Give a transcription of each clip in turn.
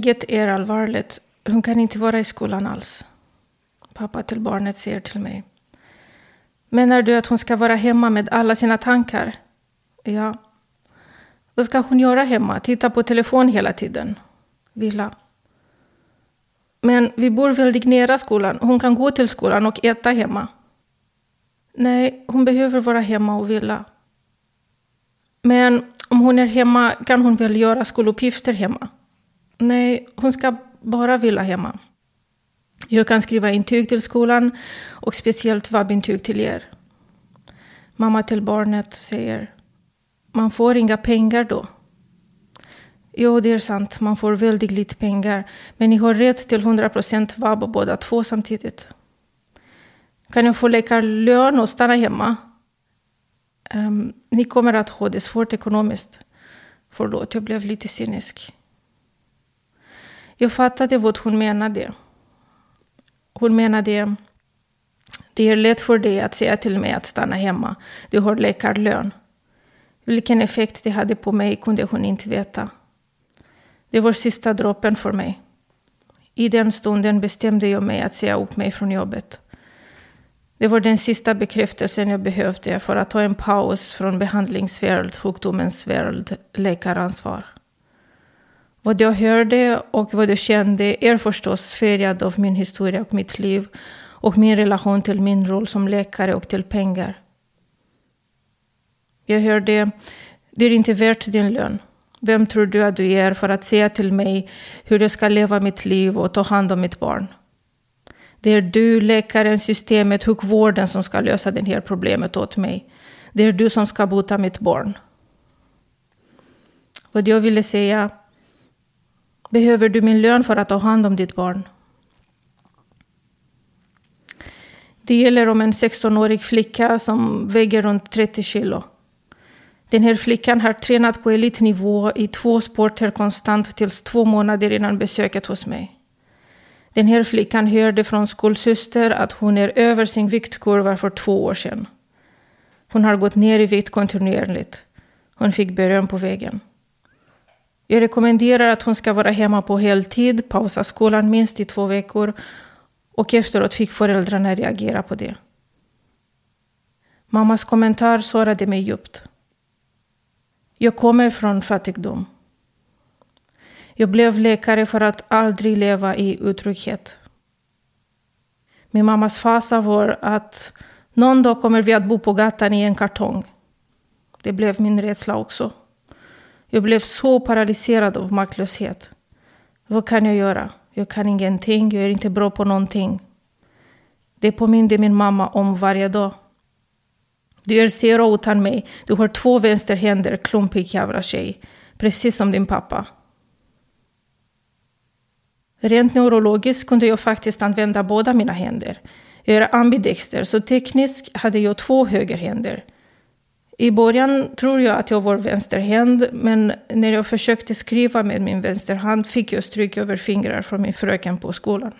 Läget är allvarligt. Hon kan inte vara i skolan alls. Pappa till barnet säger till mig. Menar du att hon ska vara hemma med alla sina tankar? Ja. Vad ska hon göra hemma? Titta på telefon hela tiden? Vila. Men vi bor väldigt nära skolan. Hon kan gå till skolan och äta hemma. Nej, hon behöver vara hemma och vila. Men om hon är hemma kan hon väl göra skoluppgifter hemma? Nej, hon ska bara vila hemma. Jag kan skriva intyg till skolan och speciellt vabbintyg till er. Mamma till barnet säger, man får inga pengar då. Jo, det är sant, man får väldigt lite pengar. Men ni har rätt till 100% vab båda två samtidigt. Kan jag få läkarlön och stanna hemma? Um, ni kommer att ha det svårt ekonomiskt. Förlåt, jag blev lite cynisk. Jag fattade vad hon menade. Hon menade det är lätt för dig att säga till mig att stanna hemma. Du har läkarlön. Vilken effekt det hade på mig kunde hon inte veta. Det var sista droppen för mig. I den stunden bestämde jag mig att säga upp mig från jobbet. Det var den sista bekräftelsen jag behövde för att ta en paus från behandlingsvärld, sjukdomens värld, läkaransvar. Vad jag hörde och vad jag kände är förstås färgad av min historia och mitt liv och min relation till min roll som läkare och till pengar. Jag hörde, det är inte värt din lön. Vem tror du att du är för att säga till mig hur jag ska leva mitt liv och ta hand om mitt barn? Det är du, läkaren, systemet, sjukvården som ska lösa det här problemet åt mig. Det är du som ska bota mitt barn. Vad jag ville säga Behöver du min lön för att ta hand om ditt barn? Det gäller om en 16-årig flicka som väger runt 30 kilo. Den här flickan har tränat på elitnivå i två sporter konstant tills två månader innan besöket hos mig. Den här flickan hörde från skolsyster att hon är över sin viktkurva för två år sedan. Hon har gått ner i vikt kontinuerligt. Hon fick beröm på vägen. Jag rekommenderar att hon ska vara hemma på heltid, pausa skolan minst i två veckor och efteråt fick föräldrarna reagera på det. Mammas kommentar sårade mig djupt. Jag kommer från fattigdom. Jag blev läkare för att aldrig leva i otrygghet. Min mammas fasa var att någon dag kommer vi att bo på gatan i en kartong. Det blev min rädsla också. Jag blev så paralyserad av maktlöshet. Vad kan jag göra? Jag kan ingenting, jag är inte bra på någonting. Det påminde min mamma om varje dag. Du är zero utan mig. Du har två vänsterhänder, klumpig jävla tjej. Precis som din pappa. Rent neurologiskt kunde jag faktiskt använda båda mina händer. Jag är ambidexter, så tekniskt hade jag två högerhänder. I början tror jag att jag var vänsterhänd, men när jag försökte skriva med min vänsterhand fick jag stryk över fingrar från min fröken på skolan.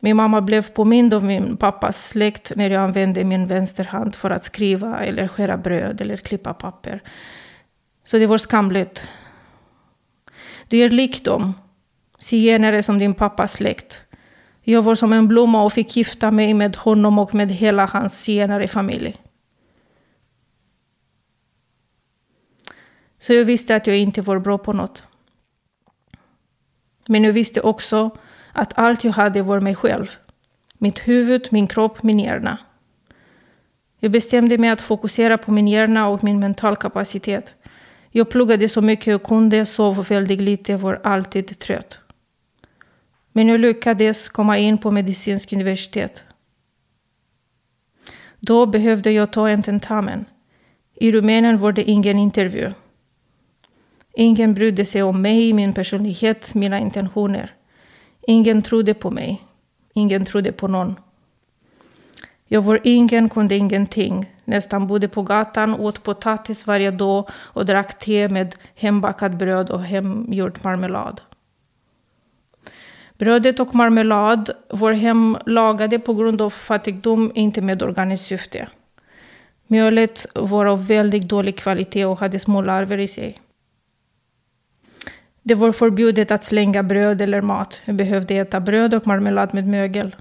Min mamma blev påmind om min pappas släkt när jag använde min vänsterhand för att skriva eller skära bröd eller klippa papper. Så det var skamligt. Du är lik dem, zigenare som din pappas släkt. Jag var som en blomma och fick gifta mig med honom och med hela hans zigenare-familj. Så jag visste att jag inte var bra på något. Men jag visste också att allt jag hade var mig själv. Mitt huvud, min kropp, min hjärna. Jag bestämde mig att fokusera på min hjärna och min mental kapacitet. Jag pluggade så mycket jag kunde, sov väldigt lite, var alltid trött. Men jag lyckades komma in på medicinsk universitet. Då behövde jag ta en tentamen. I Rumänien var det ingen intervju. Ingen brydde sig om mig, min personlighet, mina intentioner. Ingen trodde på mig. Ingen trodde på någon. Jag var ingen, kunde ingenting. Nästan bodde på gatan, åt potatis varje dag och drack te med hembakat bröd och hemgjord marmelad. Brödet och marmelad var hemlagade på grund av fattigdom, inte med organiskt syfte. Mjölet var av väldigt dålig kvalitet och hade små larver i sig. Det var förbjudet att slänga bröd eller mat. Jag behövde äta bröd och marmelad med mögel.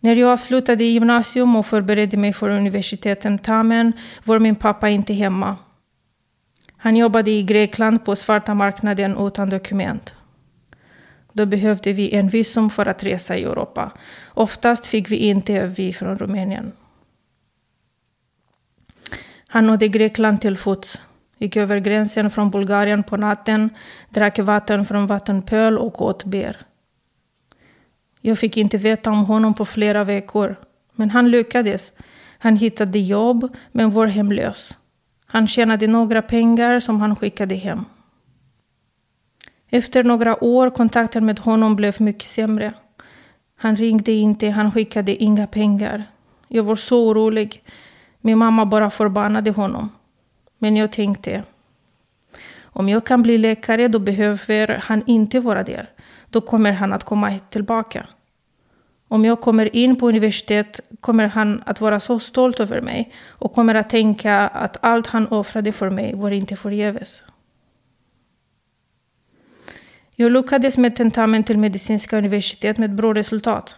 När jag avslutade gymnasium och förberedde mig för universitetstentamen var min pappa inte hemma. Han jobbade i Grekland på svarta marknaden utan dokument. Då behövde vi en visum för att resa i Europa. Oftast fick vi inte vi från Rumänien. Han nådde Grekland till fots, gick över gränsen från Bulgarien på natten, drack vatten från vattenpöl och åt bär. Jag fick inte veta om honom på flera veckor. Men han lyckades. Han hittade jobb, men var hemlös. Han tjänade några pengar som han skickade hem. Efter några år kontakten med honom blev mycket sämre. Han ringde inte, han skickade inga pengar. Jag var så orolig. Min mamma bara förbannade honom. Men jag tänkte, om jag kan bli läkare då behöver han inte vara där. Då kommer han att komma tillbaka. Om jag kommer in på universitet kommer han att vara så stolt över mig och kommer att tänka att allt han offrade för mig var inte förgäves. Jag lyckades med tentamen till medicinska universitet med bra resultat.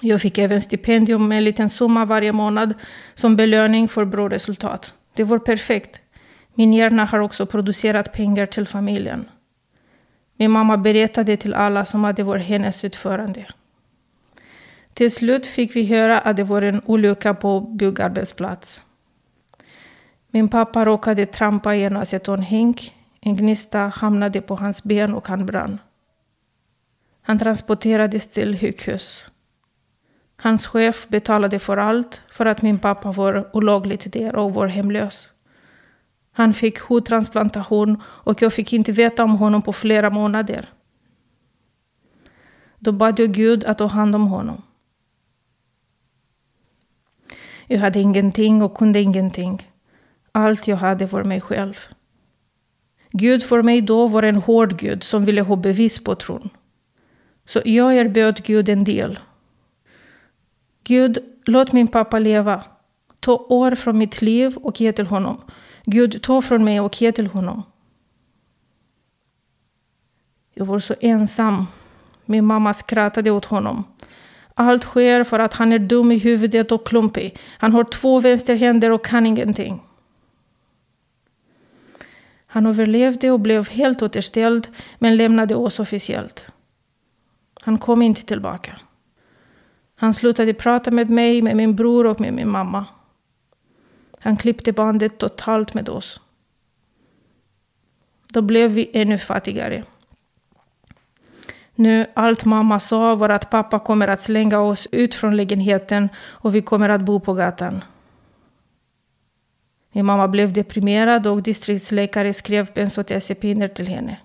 Jag fick även stipendium med en liten summa varje månad som belöning för bra resultat. Det var perfekt. Min hjärna har också producerat pengar till familjen. Min mamma berättade till alla som att det var hennes utförande. Till slut fick vi höra att det var en olycka på byggarbetsplats. Min pappa råkade trampa i en acetonhink. En gnista hamnade på hans ben och han brann. Han transporterades till sjukhus. Hans chef betalade för allt för att min pappa var olagligt där och var hemlös. Han fick hudtransplantation och jag fick inte veta om honom på flera månader. Då bad jag Gud att ta hand om honom. Jag hade ingenting och kunde ingenting. Allt jag hade var mig själv. Gud för mig då var en hård Gud som ville ha bevis på tron. Så jag erbjöd Gud en del. Gud, låt min pappa leva. Ta år från mitt liv och ge till honom. Gud, ta från mig och ge till honom. Jag var så ensam. Min mamma skrattade åt honom. Allt sker för att han är dum i huvudet och klumpig. Han har två vänsterhänder och kan ingenting. Han överlevde och blev helt återställd, men lämnade oss officiellt. Han kom inte tillbaka. Han slutade prata med mig, med min bror och med min mamma. Han klippte bandet totalt med oss. Då blev vi ännu fattigare. Nu, allt mamma sa var att pappa kommer att slänga oss ut från lägenheten och vi kommer att bo på gatan. Min mamma blev deprimerad och distriktsläkare skrev bensodiazepiner till henne.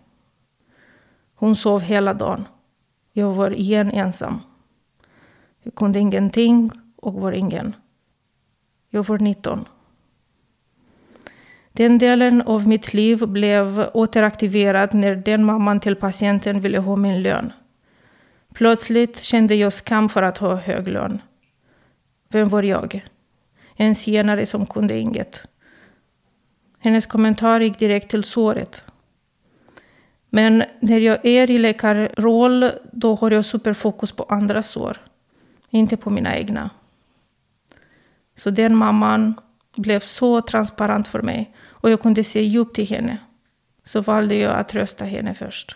Hon sov hela dagen. Jag var igen ensam. Jag kunde ingenting och var ingen. Jag var 19. Den delen av mitt liv blev återaktiverad när den mamman till patienten ville ha min lön. Plötsligt kände jag skam för att ha hög lön. Vem var jag? En zigenare som kunde inget. Hennes kommentar gick direkt till såret. Men när jag är i läkarroll, då har jag superfokus på andra sår. Inte på mina egna. Så den mamman blev så transparent för mig och jag kunde se djupt i henne. Så valde jag att rösta henne först.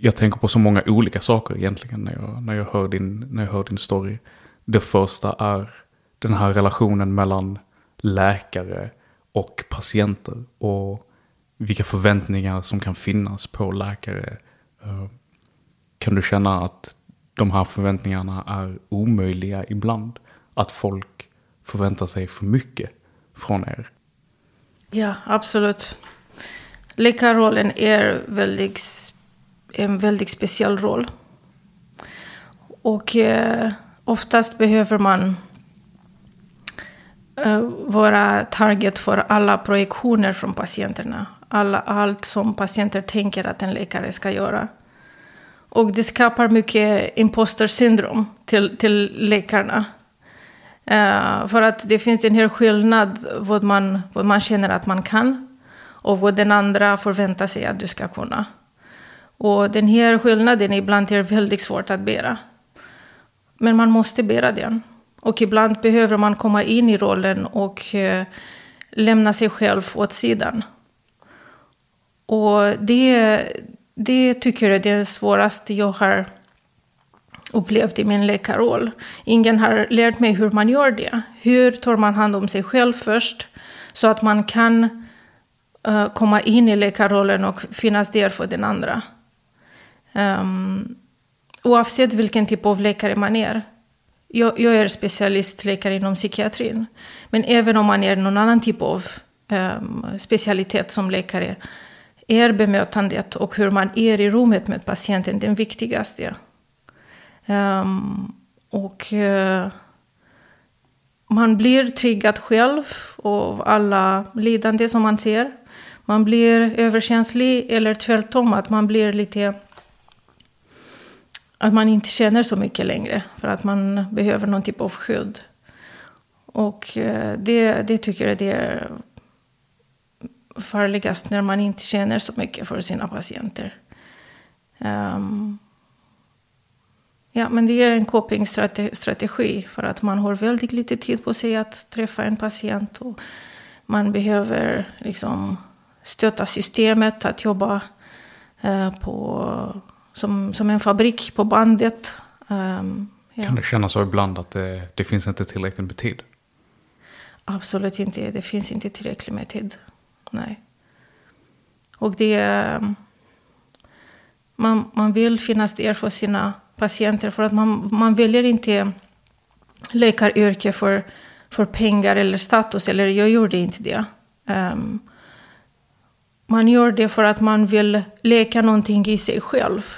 Jag tänker på så många olika saker egentligen när jag, när jag, hör, din, när jag hör din story. Det första är den här relationen mellan läkare och patienter. Och vilka förväntningar som kan finnas på läkare. Eh, kan du känna att de här förväntningarna är omöjliga ibland? Att folk förväntar sig för mycket från er? Ja, absolut. Läkarrollen är väldigt, en väldigt speciell roll. Och eh, oftast behöver man eh, vara target för alla projektioner från patienterna. Alla, allt som patienter tänker att en läkare ska göra. Och det skapar mycket imposter syndrom till, till läkarna. Uh, för att det finns en hel skillnad vad man, vad man känner att man kan och vad den andra förväntar sig att du ska kunna. Och den här skillnaden ibland är väldigt svårt att bära. Men man måste bära den. Och ibland behöver man komma in i rollen och uh, lämna sig själv åt sidan. Och det, det tycker jag är det svåraste jag har upplevt i min läkarroll. Ingen har lärt mig hur man gör det. Hur tar man hand om sig själv först så att man kan uh, komma in i läkarrollen och finnas där för den andra. Um, oavsett vilken typ av läkare man är. Jag, jag, är specialistläkare inom psykiatrin. Men även om man är någon annan typ av um, specialitet som läkare är bemötandet och hur man är i rummet med patienten den viktigaste. Um, och uh, man blir triggad själv av alla lidande som man ser. Man blir överkänslig eller tvärtom att man blir lite... Att man inte känner så mycket längre för att man behöver någon typ av skydd. Och uh, det, det tycker jag det är farligast när man inte känner så mycket för sina patienter. Um, Ja, men det är en copingstrategi för att man har väldigt lite tid på sig att träffa en patient. Och man behöver liksom stötta systemet att jobba eh, på, som, som en fabrik på bandet. Um, ja. Kan det kännas så ibland att det, det finns inte tillräckligt med tid? Absolut inte. Det finns inte tillräckligt med tid. Nej. Och det... Man, man vill finnas där för sina patienter. För att man, man väljer inte läkaryrke för, för pengar eller status. Eller jag gjorde inte det. Um, man gör det för att man vill läka någonting i sig själv.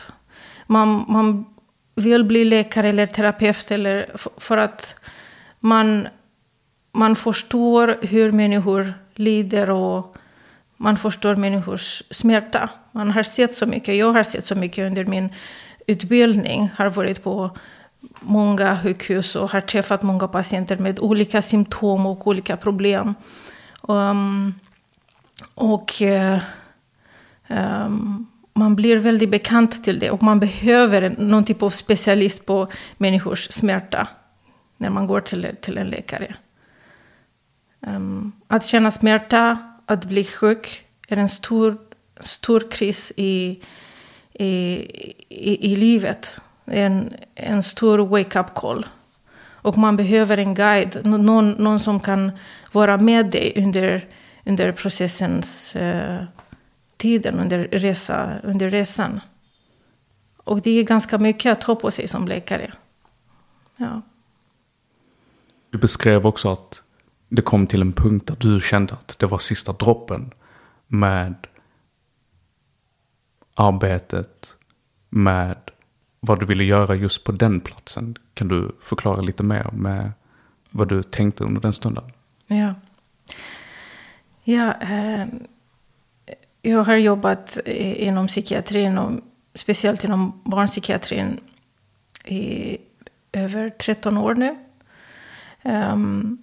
Man, man vill bli läkare eller terapeut eller för att man, man förstår hur människor lider och man förstår människors smärta. Man har sett så mycket, jag har sett så mycket under min utbildning, har varit på många sjukhus och har träffat många patienter med olika symptom och olika problem. Um, och uh, um, man blir väldigt bekant till det och man behöver någon typ av specialist på människors smärta när man går till, till en läkare. Um, att känna smärta, att bli sjuk, är en stor, stor kris i i, i, i livet. En, en stor wake-up call. Och man behöver en guide, någon, någon som kan vara med dig under, under processens uh, tiden, under, resa, under resan. Och det är ganska mycket att ta på sig som läkare. Ja. Du beskrev också att det kom till en punkt där du kände att det var sista droppen med arbetet med vad du ville göra just på den platsen. Kan du förklara lite mer med vad du tänkte under den stunden? Ja. Ja, eh, jag har jobbat inom psykiatrin och speciellt inom barnpsykiatrin i över 13 år nu. Um,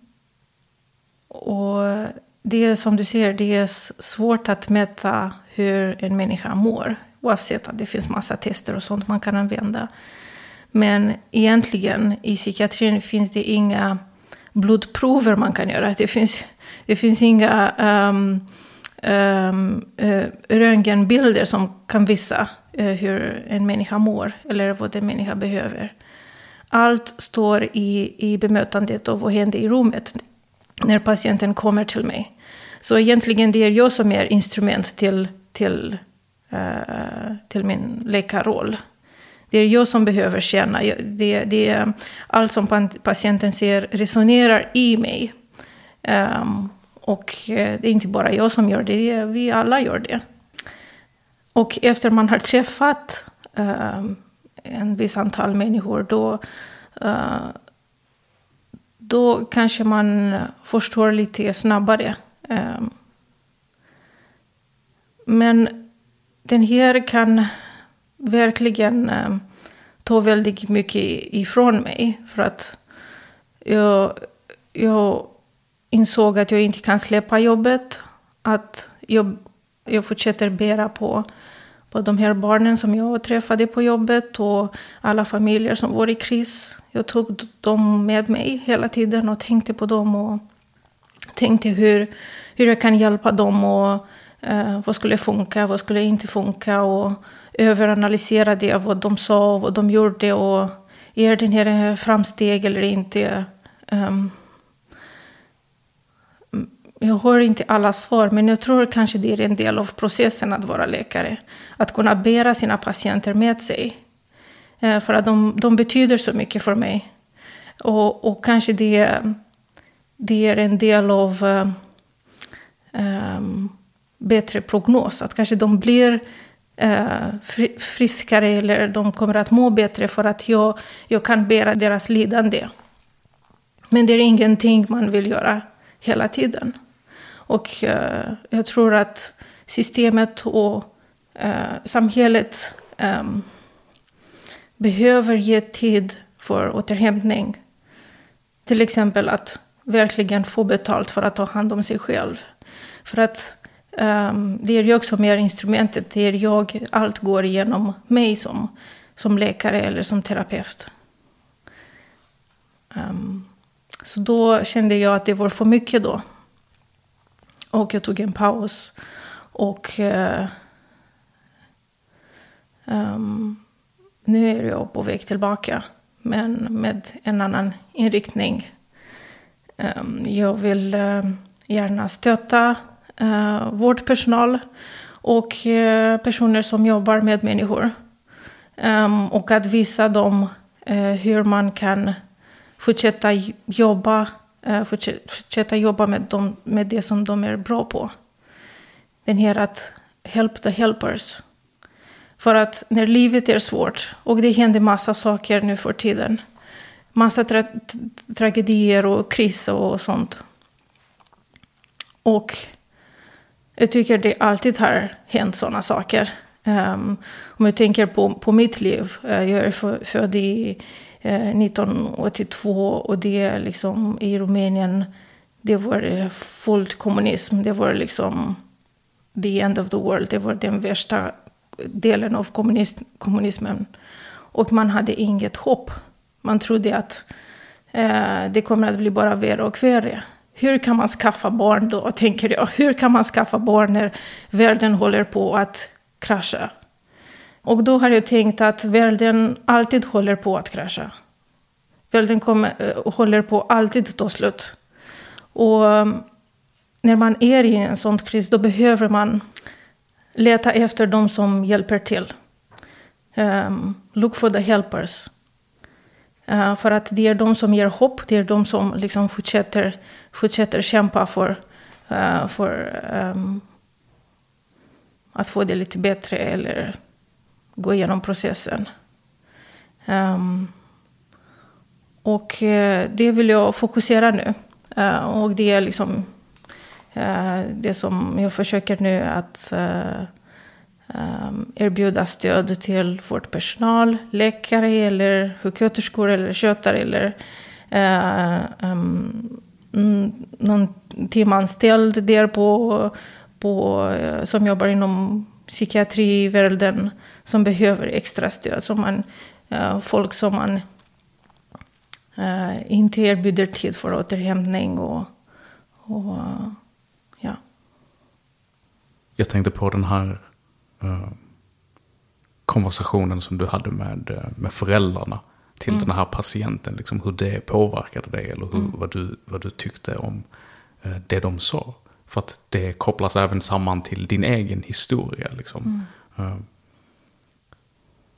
och det är som du ser, det är svårt att mäta hur en människa mår. Oavsett att det finns massa tester och sånt man kan använda. Men egentligen i psykiatrin finns det inga blodprover man kan göra. Det finns, det finns inga um, um, uh, röntgenbilder som kan visa uh, hur en människa mår eller vad en människa behöver. Allt står i, i bemötandet av vad händer i rummet när patienten kommer till mig. Så egentligen det är jag som är instrument till, till, uh, till min läkarroll. Det är jag som behöver känna. Det, det är allt som patienten ser resonerar i mig. Um, och eh, det är inte bara jag som gör det, vi alla gör det. Och efter man har träffat um, en viss antal människor, då, uh, då kanske man förstår lite snabbare. Ehm. Men den här kan verkligen ehm, ta väldigt mycket ifrån mig. För att jag, jag insåg att jag inte kan släppa jobbet. Att jag, jag fortsätter bära på, på de här barnen som jag träffade på jobbet och alla familjer som var i kris. Jag tog dem med mig hela tiden och tänkte på dem och tänkte hur, hur jag kan hjälpa dem och eh, vad skulle funka, vad skulle inte funka och överanalyserade vad de sa och vad de gjorde och är det här framsteg eller inte. Um, jag har inte alla svar, men jag tror kanske det är en del av processen att vara läkare. Att kunna bära sina patienter med sig. Eh, för att de, de betyder så mycket för mig. Och, och kanske det, det är en del av um, bättre prognos. Att kanske de blir eh, friskare eller de kommer att må bättre för att jag, jag kan bära deras lidande. Men det är ingenting man vill göra hela tiden. Och uh, jag tror att systemet och uh, samhället um, behöver ge tid för återhämtning. Till exempel att verkligen få betalt för att ta hand om sig själv. För att Um, det är jag som är instrumentet. Det är jag, allt går igenom mig som, som läkare eller som terapeut. Um, så då kände jag att det var för mycket då. Och jag tog en paus. Och uh, um, nu är jag på väg tillbaka. Men med en annan inriktning. Ehm, jag vill ehm, gärna stötta eh, vårdpersonal och eh, personer som jobbar med människor. Ehm, och att visa dem eh, hur man kan fortsätta jobba, fortsätta jobba med, dem, med det som de är bra på. Den här att help the helpers. För att när livet är svårt, och det händer massa saker nu för tiden. Massa tra tragedier och kriser och sånt. Och jag tycker det alltid har hänt sådana saker. Um, om jag tänker på, på mitt liv. Uh, jag är född i eh, uh, 1982 och det är liksom i Rumänien. Det var eh, fullt kommunism. Det var liksom the end of the world. Det var den värsta delen av kommunism, kommunismen. Och man hade inget hopp. Man trodde att eh, det kommer att bli bara värre och värre. Hur kan man skaffa barn då, tänker jag. Hur kan man skaffa barn när världen håller på att krascha? Och då har jag tänkt att världen alltid håller på att krascha. Världen kommer, eh, håller på alltid ta slut. Och eh, när man är i en sån kris, då behöver man leta efter de som hjälper till. Um, look for the helpers. Uh, för att det är de som ger hopp, det är de som liksom fortsätter, fortsätter kämpa för, uh, för um, att få det lite bättre eller gå igenom processen. Um, och uh, det vill jag fokusera nu. och det är liksom Eh, det som jag försöker nu att eh, ehm, erbjuda stöd till vårdpersonal, läkare eller sjuksköterskor eller skötare eller eh, ehm, mm, någon timanställd där på, på, som jobbar inom psykiatrivärlden som behöver extra stöd. Som man, folk som man inte erbjuder tid för återhämtning och, och. Jag tänkte på den här Uh, konversationen som du hade med, eh, med föräldrarna till mm. den här patienten. Liksom hur det påverkade dig eller hur, mm. vad, du, vad du tyckte om eh, det de sa. För att det kopplas även samman till din egen historia. Liksom. Mm. Uh,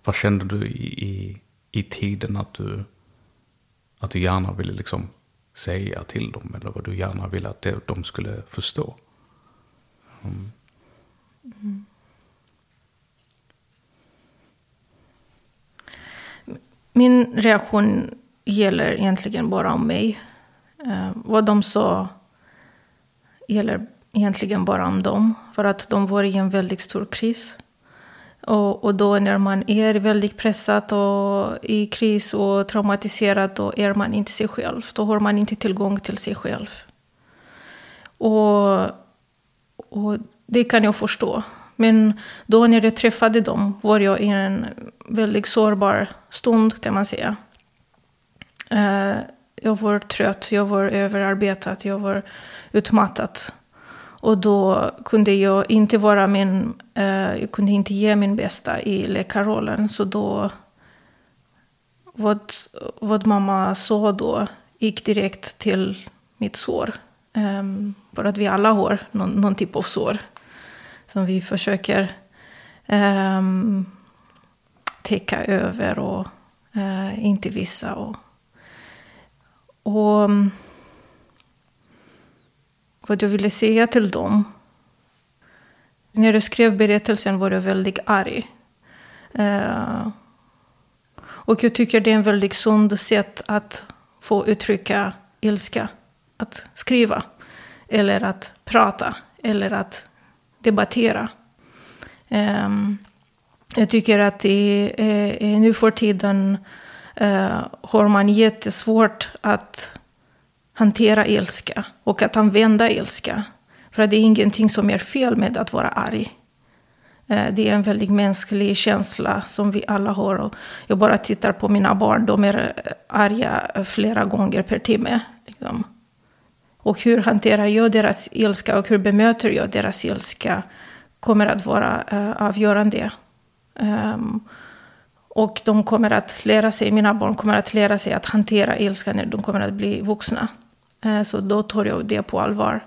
vad kände du i, i, i tiden att du, att du gärna ville liksom säga till dem? Eller vad du gärna ville att de skulle förstå? Mm. Mm. Min reaktion gäller egentligen bara om mig. Eh, vad de sa gäller egentligen bara om dem. För att de var i en väldigt stor kris. Och, och då när man är väldigt pressad och i kris och traumatiserad, då är man inte sig själv. Då har man inte tillgång till sig själv. Och, och det kan jag förstå. Men då när jag träffade dem var jag i en väldigt sårbar stund kan man säga. Eh, jag var trött, jag var överarbetad, jag var utmattad. Och då kunde jag inte vara min, eh, jag kunde inte ge min bästa i läkarrollen. Så då, vad, vad mamma sa då gick direkt till mitt sår. Ehm, um, för att vi alla har någon, någon typ av sår som vi försöker um, täcka över och uh, inte visa. Och, och vad jag ville säga till dem. När jag skrev berättelsen var jag väldigt arg. Uh, och jag tycker det är en väldigt sund sätt att få uttrycka ilska. Att skriva. Eller att prata. Eller att debattera. Ehm, jag tycker att i, i, nu för tiden eh, har man jättesvårt att hantera ilska och att använda ilska. För det är ingenting som är fel med att vara arg. Eh, det är en väldigt mänsklig känsla som vi alla har. Jag bara tittar på mina barn, de är arga flera gånger per timme. Liksom. Och hur hanterar jag deras ilska och hur bemöter jag deras ilska kommer att vara uh, avgörande. Um, och de kommer att lära sig, mina barn kommer att lära sig att hantera ilska när de kommer att bli vuxna. Uh, så då tar jag det på allvar.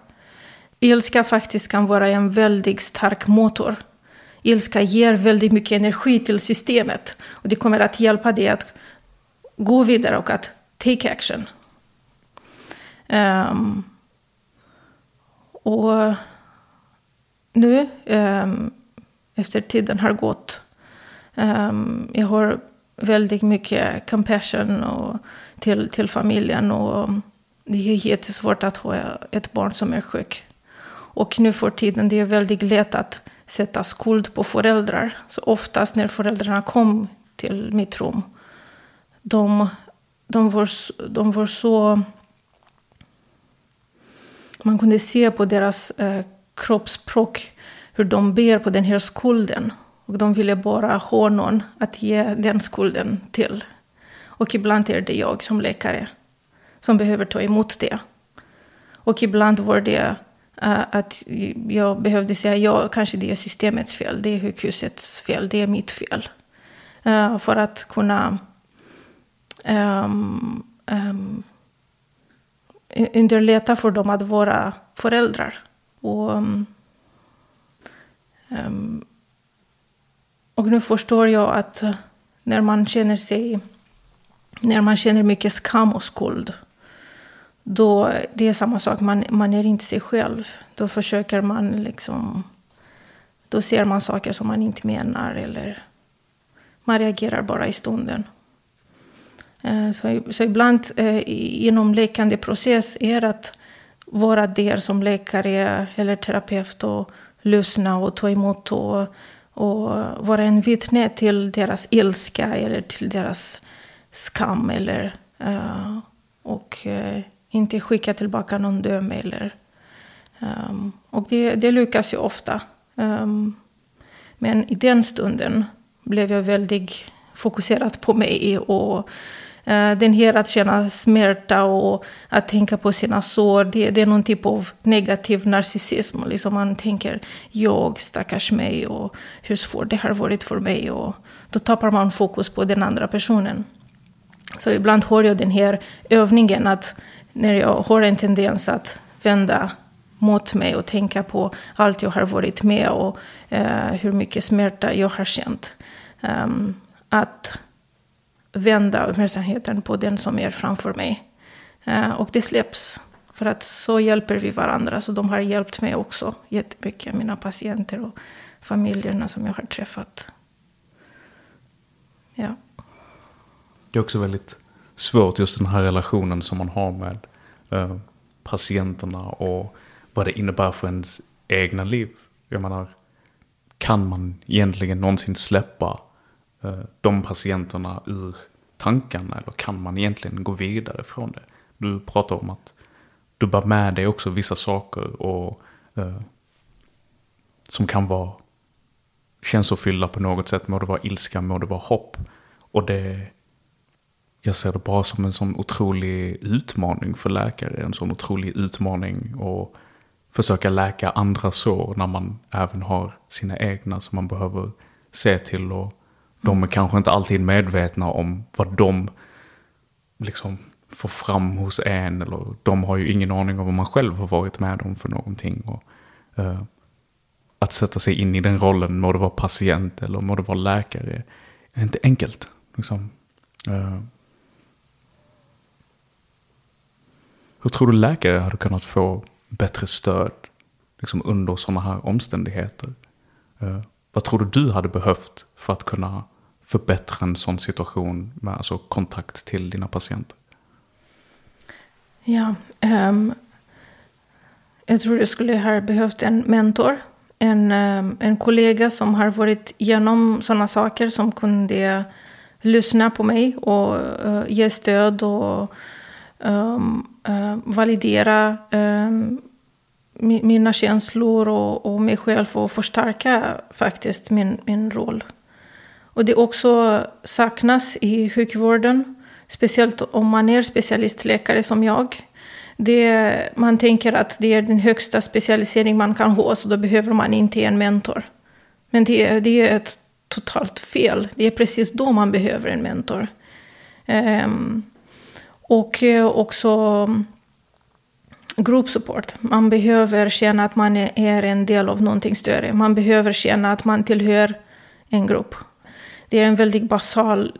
Ilska faktiskt kan vara en väldigt stark motor. Ilska ger väldigt mycket energi till systemet. Och det kommer att hjälpa dig att gå vidare och att take action. Um, och nu, ehm, efter tiden har gått, ehm, jag har väldigt mycket compassion och till, till familjen. Och det är jättesvårt att ha ett barn som är sjuk. Och nu för tiden det är väldigt lätt att sätta skuld på föräldrar. Så oftast när föräldrarna kom till mitt rum, de, de, var, de var så man kunde se på deras eh, kroppsspråk hur de ber på den här skulden. Och de ville bara ha någon att ge den skulden till. Och ibland är det jag som läkare som behöver ta emot det. Och ibland var det uh, att jag behövde säga ja, kanske det är systemets fel, det är sjukhusets fel, det är mitt fel. Uh, för att kunna um, um, underlätta för dem att vara föräldrar. Och, um, och nu förstår jag att när man känner sig, när man känner mycket skam och skuld, då det är samma sak, man, man är inte sig själv. Då försöker man liksom, då ser man saker som man inte menar eller man reagerar bara i stunden. Eh, så, så ibland eh, inom läkande process är att vara där som läkare eller terapeut och lyssna och ta emot och, och vara en vittne till deras ilska eller till deras skam. Eller, eh, och eh, inte skicka tillbaka någon döm. Eller, um, och det, det lyckas ju ofta. Um, men i den stunden blev jag väldigt fokuserad på mig och Eh, den här att känna smärta och att tänka på sina sår, det, det är någon typ av negativ narcissism. Liksom man tänker, jag, stackars mig, och hur svårt det har varit för mig. Och då tappar man fokus på den andra personen. Så ibland har jag den här övningen att när jag har en tendens att vända mot mig och tänka på allt jag har varit med och eh, hur mycket smärta jag har känt. Um, att vända uppmärksamheten på den som är framför mig. Eh, och det släpps. För att så hjälper vi varandra. Så de har hjälpt mig också jättemycket, mina patienter och familjerna som jag har träffat. Ja. Det är också väldigt svårt just den här relationen som man har med eh, patienterna och vad det innebär för ens egna liv. Jag menar, kan man egentligen någonsin släppa Eh, de patienterna ur tankarna eller kan man egentligen gå vidare från det? Du pratar om att du bär med dig också vissa saker och eh, som kan vara känslofyllda på något sätt. Må det vara ilska, må det vara hopp. Och det, jag ser det bara som en sån otrolig utmaning för läkare. En sån otrolig utmaning att försöka läka andra sår när man även har sina egna som man behöver se till. Och de är kanske inte alltid medvetna om vad de liksom får fram hos en. Eller de har ju ingen aning om vad man själv har varit med om för någonting. Och, uh, att sätta sig in i den rollen, må det vara patient eller må det vara läkare, är inte enkelt. Liksom. Uh, hur tror du läkare hade kunnat få bättre stöd liksom under sådana här omständigheter? Uh, vad tror du du hade behövt för att kunna förbättra en sån situation med alltså kontakt till dina patienter? Ja, um, jag tror jag skulle ha behövt en mentor en, um, en kollega som har varit igenom sådana saker som kunde lyssna på mig och uh, ge stöd och um, uh, validera um, mina känslor och, och mig själv och förstärka faktiskt min, min roll. Och det också saknas i sjukvården, speciellt om man är specialistläkare som jag det, man tänker att det är den högsta specialisering man kan ha, så då behöver man inte en mentor. Men det, det är ett totalt fel. Det är precis då man behöver en mentor. Um, och eh, också group support. Man behöver känna att man är en del av någonting större. Man behöver känna att man tillhör en grupp. Det är en väldigt basal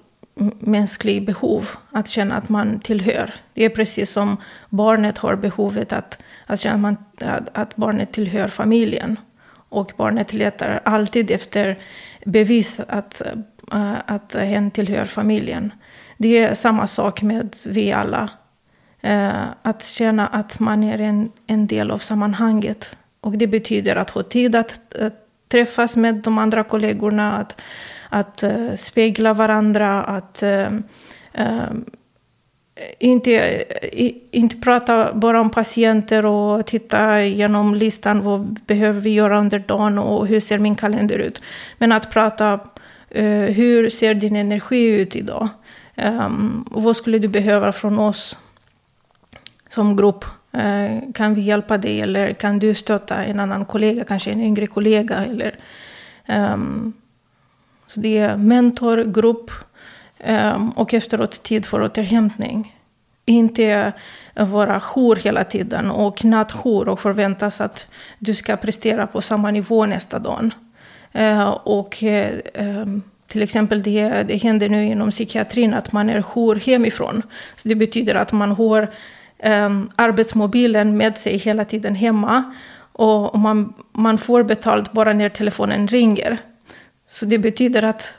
mänsklig behov att känna att man tillhör. Det är precis som barnet har behovet att, att känna att, man, att, att barnet tillhör familjen. Och barnet letar alltid efter bevis att, äh, att hen tillhör familjen. Det är samma sak med vi alla. Eh, att känna att man är en, en del av sammanhanget. Och det betyder att ha tid att träffas med de andra kollegorna, att att uh, spegla varandra, att uh, uh, inte, inte prata bara om patienter och titta igenom listan, vad behöver vi göra under dagen och hur ser min kalender ut. Men att prata, hur ser din energi ut idag? Um, vad skulle du behöva från oss som grupp? Eh, kan vi hjälpa dig eller kan du stötta en annan kollega, kanske en yngre kollega? Eller, um, så det är mentor, grupp um, och efteråt tid för återhämtning. Inte vara jour hela tiden och nattjour och förväntas att du ska prestera på samma nivå nästa dag. Uh, och um, till exempel det, det händer nu inom psykiatrin att man är jour hemifrån. Så det betyder att man har um, arbetsmobilen med sig hela tiden hemma. Och man, man får betalt bara när telefonen ringer. Så det betyder att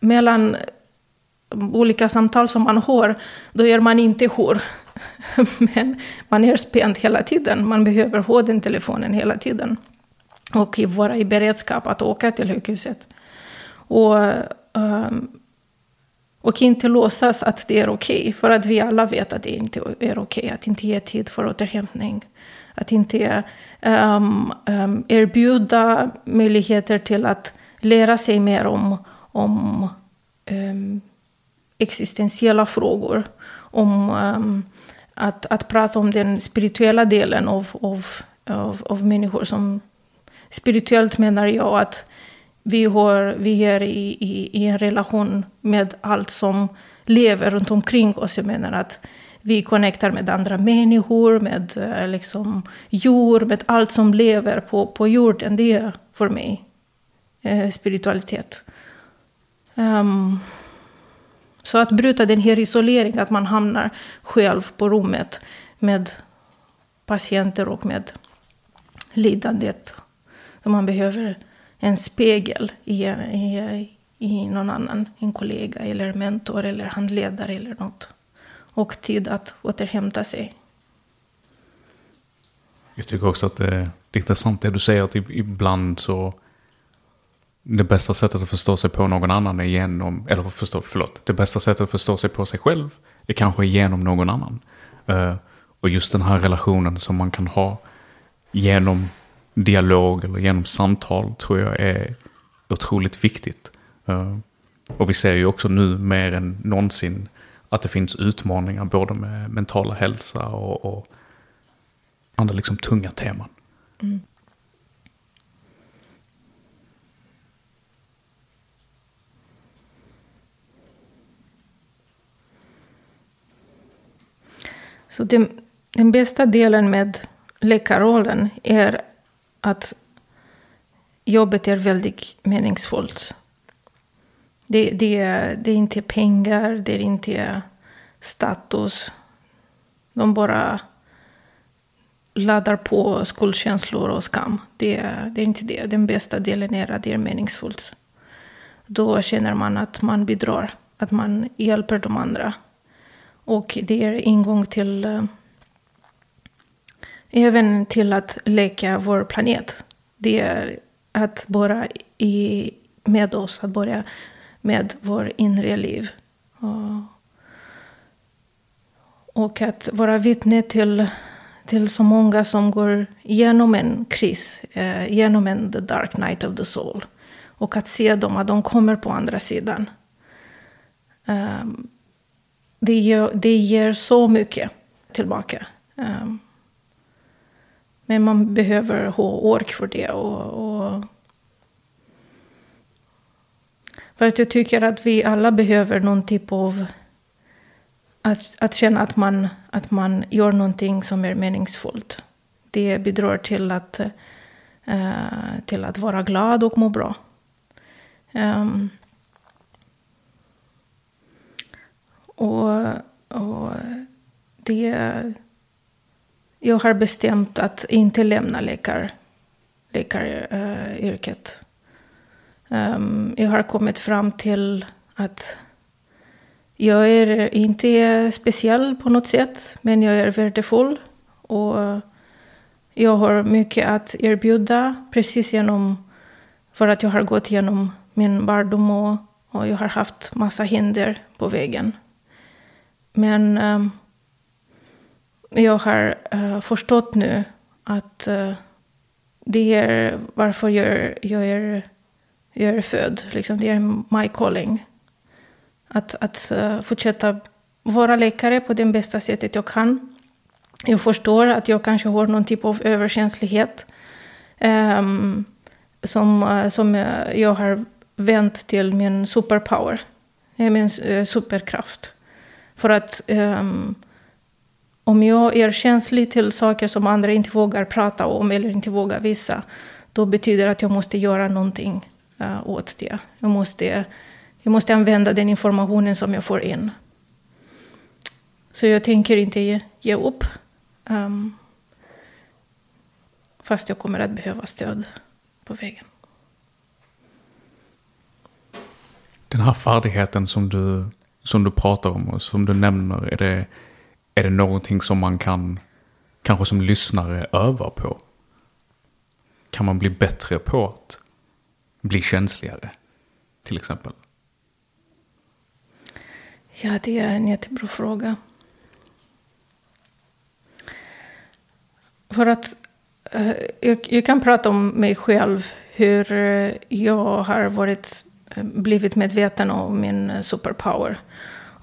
mellan olika samtal som man har, då är man inte jour. Men man är spänd hela tiden. Man behöver ha den telefonen hela tiden. Och vara i beredskap att åka till sjukhuset. Och, um, och inte låtsas att det är okej. Okay, för att vi alla vet att det inte är okej. Okay, att inte ge tid för återhämtning. Att inte um, um, erbjuda möjligheter till att lära sig mer om, om um, existentiella frågor. Om um, att, att prata om den spirituella delen av, av, av, av människor. Som, spirituellt menar jag att vi, har, vi är i, i, i en relation med allt som lever runt omkring oss. Jag menar att vi connectar med andra människor, med eh, liksom, jord, med allt som lever på, på jorden. Det är för mig eh, spiritualitet. Um, så att bryta den här isoleringen, att man hamnar själv på rummet med patienter och med lidandet. som man behöver en spegel i, i, i någon annan, en kollega eller mentor eller handledare eller något. Och tid att återhämta sig. Jag tycker också att det, det är intressant det du säger att ibland så det bästa sättet att förstå sig på någon annan är genom, eller förstå, förlåt, det bästa sättet att förstå sig på sig själv är kanske genom någon annan. Uh, och just den här relationen som man kan ha genom dialog eller genom samtal tror jag är otroligt viktigt. Eh, och vi ser ju också nu mer än någonsin att det finns utmaningar både med mentala hälsa och, och andra liksom tunga teman. Mm. Så den, den bästa delen med läkarrollen är att jobbet är väldigt meningsfullt. Det, det, det är inte pengar, det är inte status. De bara laddar på skuldkänslor och skam. Det, det är inte det. Den bästa delen är att det är meningsfullt. Då känner man att man bidrar, att man hjälper de andra. Och det är ingång till eh, även till att läka vår planet. Det är att vara i, med oss, att börja med vår inre liv. Och, och att vara vittne till, till så många som går igenom en kris, eh, genom en the dark night of the soul. Och att se dem, att de kommer på andra sidan. Um, det, ger, det ger så mycket tillbaka. Um, men man behöver ha ork för det. Och, och, för att jag tycker att vi alla behöver någon typ av... Att, att känna att man, att man gör någonting som är meningsfullt. Det bidrar till att, uh, till att vara glad och må bra. Um, och, och det... Jag har bestämt att inte lämna läkar, läkaryrket. Um, jag har kommit fram till att jag är inte speciell på något sätt, men jag är värdefull. Och jag har mycket att erbjuda, precis genom för att jag har gått igenom min barndom och, och jag har haft massa hinder på vägen. Men um, jag har uh, förstått nu att uh, det är varför jag, jag, är, jag är född. Liksom, det är my calling. Att, att uh, fortsätta vara läkare på det bästa sättet jag kan. Jag förstår att jag kanske har någon typ av överkänslighet. Um, som, som jag har vänt till min superpower. Min superkraft. För att um, om jag är känslig till saker som andra inte vågar prata om eller inte vågar visa, då betyder det att jag måste göra någonting uh, åt det. Jag måste, jag måste använda den informationen som jag får in. Så jag tänker inte ge, ge upp. Um, fast jag kommer att behöva stöd på vägen. Den här färdigheten som du, som du pratar om och som du nämner, är det är det någonting som man kan, kanske som lyssnare, öva på? Kan man bli bättre på att bli känsligare, till exempel? Ja, det är en jättebra fråga. För att eh, jag, jag, kan prata om mig själv, hur eh, jag har varit, eh, blivit medveten om min superpower.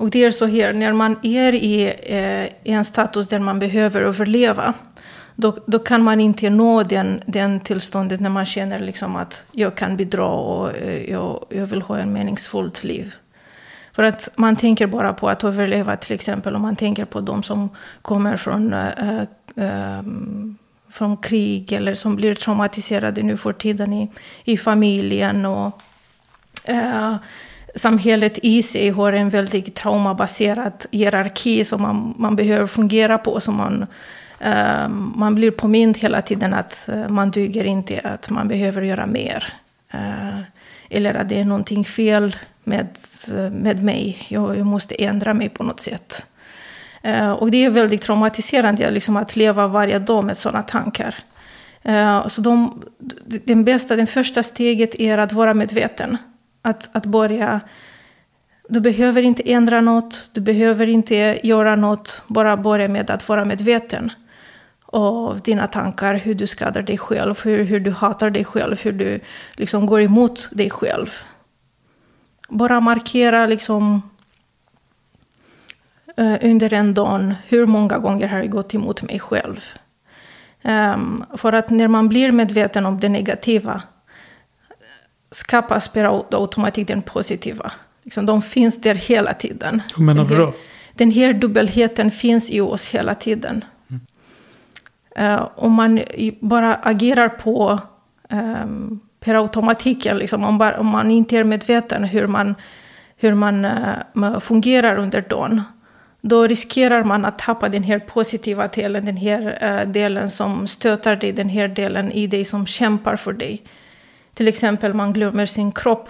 Och det är så här, när man är i, eh, i en status där man behöver överleva, då, då kan man inte nå den, den tillståndet när man känner liksom att jag kan bidra och eh, jag, jag vill ha ett meningsfullt liv. För att man tänker bara på att överleva till exempel om man tänker på de som kommer från, äh, äh, från krig eller som blir traumatiserade nu för tiden i, i familjen. Och, äh, samhället i sig har en väldigt traumabaserad hierarki som man, man behöver fungera på. Som man, ehm, man blir påmind hela tiden att eh, man duger inte, att man behöver göra mer. Eh, eller att det är någonting fel med, med mig. Jag, jag måste ändra mig på något sätt. Eh, och det är väldigt traumatiserande liksom, att leva varje dag med sådana tankar. Uh, så de, den bästa, det första steget är att vara medveten. Att, att börja... Du behöver inte ändra något, du behöver inte göra något. Bara börja med att vara medveten av dina tankar, hur du skadar dig själv, hur, hur du hatar dig själv, hur du liksom går emot dig själv bara markera liksom eh, under en dag hur många gånger har jag gått emot mig själv. Um, för att när man blir medveten om det negativa skapas per automatik den positiva. Liksom, de finns där hela tiden. Hur menar du då? Den här dubbelheten finns i oss hela tiden. Mm. Uh, om man bara agerar på um, per automatiken. Liksom, om, bara, om man inte är medveten hur man, hur man uh, fungerar under dagen. Då riskerar man att tappa den här positiva delen, den här uh, delen som stöter dig, den här delen i dig som kämpar för dig. Till exempel man glömmer sin kropp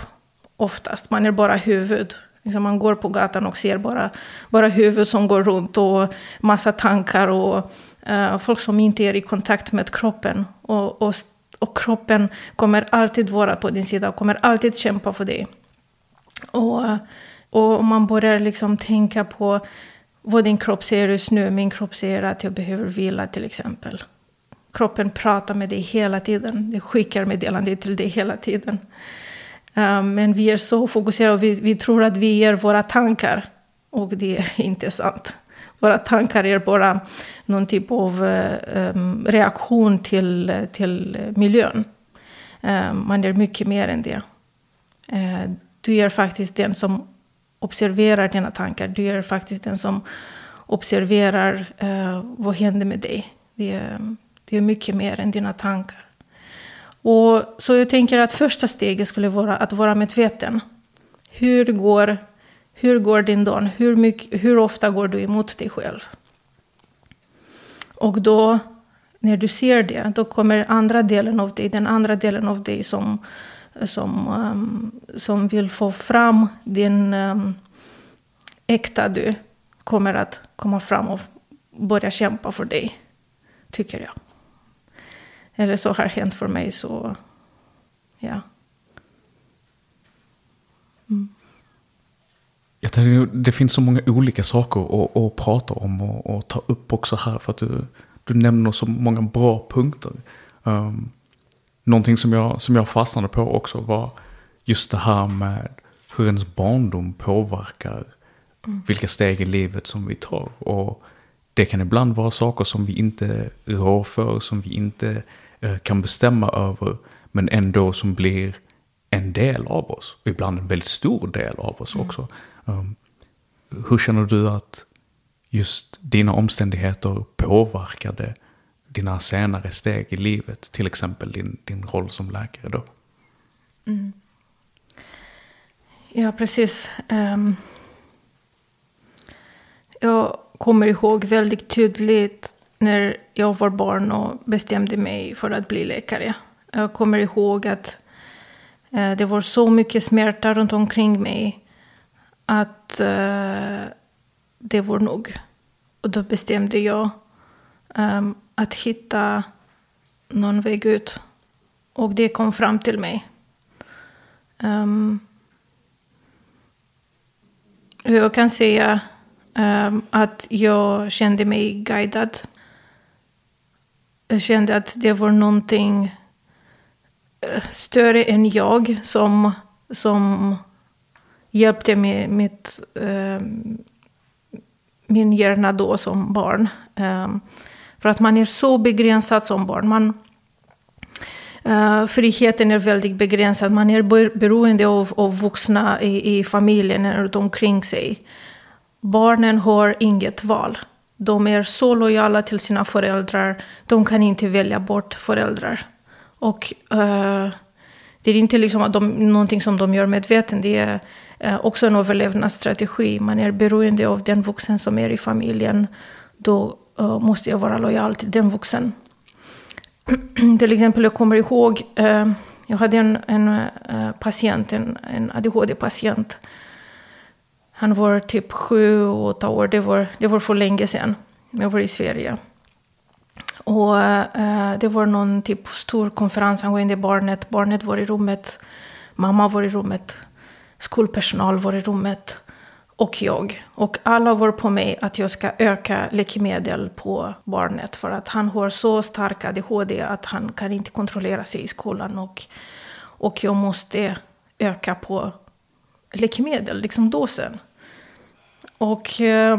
oftast, man är bara huvud. Liksom man går på gatan och ser bara, bara huvud som går runt och massa tankar och uh, folk som inte är i kontakt med kroppen. Och, och och kroppen kommer alltid vara på din sida och kommer alltid kämpa för dig. Och, och man börjar liksom tänka på vad din kropp säger just nu. Min kropp säger att jag behöver vila till exempel. Kroppen pratar med dig hela tiden. Det skickar meddelanden till dig hela tiden. Um, men vi är så fokuserade och vi, vi tror att vi är våra tankar. Och det är inte sant. Våra tankar är bara någon typ av um, reaktion till, till miljön. Um, man är mycket mer än det. Uh, du är faktiskt den som observerar dina tankar. Du är faktiskt den som observerar uh, vad händer med dig. Det det är mycket mer än dina tankar. Och, så jag tänker att första steget skulle vara att vara medveten. Hur går hur går din dag? Hur, mycket, hur ofta går du emot dig själv? Och då, när du ser det, då kommer andra delen av dig, den andra delen av dig som, som, um, som vill få fram din um, äkta du, kommer att komma fram och börja kämpa för dig, tycker jag. Eller så har hänt för mig, så ja. Mm. Jag tänkte, det finns så många olika saker att, att prata om och, och, ta upp också här. För att du, du nämner så många bra punkter. Um, någonting som jag, som jag fastnade på också var just det här med hur ens barndom påverkar mm. vilka steg i livet som vi tar. Och det kan ibland vara saker som vi inte rår för, som vi inte kan bestämma över. Men ändå som blir en del av oss. Och ibland en väldigt stor del av oss mm. också. Um, hur känner du att just dina omständigheter påverkade dina senare steg i livet? Till exempel din, din roll som läkare då? Mm. Ja, precis. Um, jag kommer ihåg väldigt tydligt när jag var barn och bestämde mig för att bli läkare. Jag kommer ihåg att eh, det var så mycket smärta runt omkring mig att eh, det var nog. Och då bestämde jag ehm, att hitta någon väg ut. Och det kom fram till mig. Um, jag kan säga um, att jag kände mig guidad. Jag kände att det var någonting eh, större än jag som, som hjälpte mig, mitt, eh, min hjärna då som barn. Eh, för att man är så begränsad som barn. Man, Uh, friheten är väldigt begränsad. Man är beroende av, av vuxna i, i familjen runt omkring sig. Barnen har inget val. De är så lojala till sina föräldrar. De kan inte välja bort föräldrar. Och uh, det är inte liksom att de, någonting som de gör medvetet. Det är uh, också en överlevnadsstrategi. Man är beroende av den vuxen som är i familjen. Då uh, måste jag vara lojal till den vuxen. till exempel, jag kommer ihåg, uh, jag hade en, en patient, en, en ADHD-patient. Han var typ sju, åtta år. Det var, det var för länge sedan. Jag var i Sverige. Och uh, det var någon typ stor konferens angående barnet. Barnet var i rummet. Mamma var i rummet. Skolpersonal var i rummet. Och jag. Och alla var på mig att jag ska öka läkemedel på barnet. För att han har så stark ADHD att han kan inte kontrollera sig i skolan. Och, och jag måste öka på läkemedel, liksom dosen. Och eh,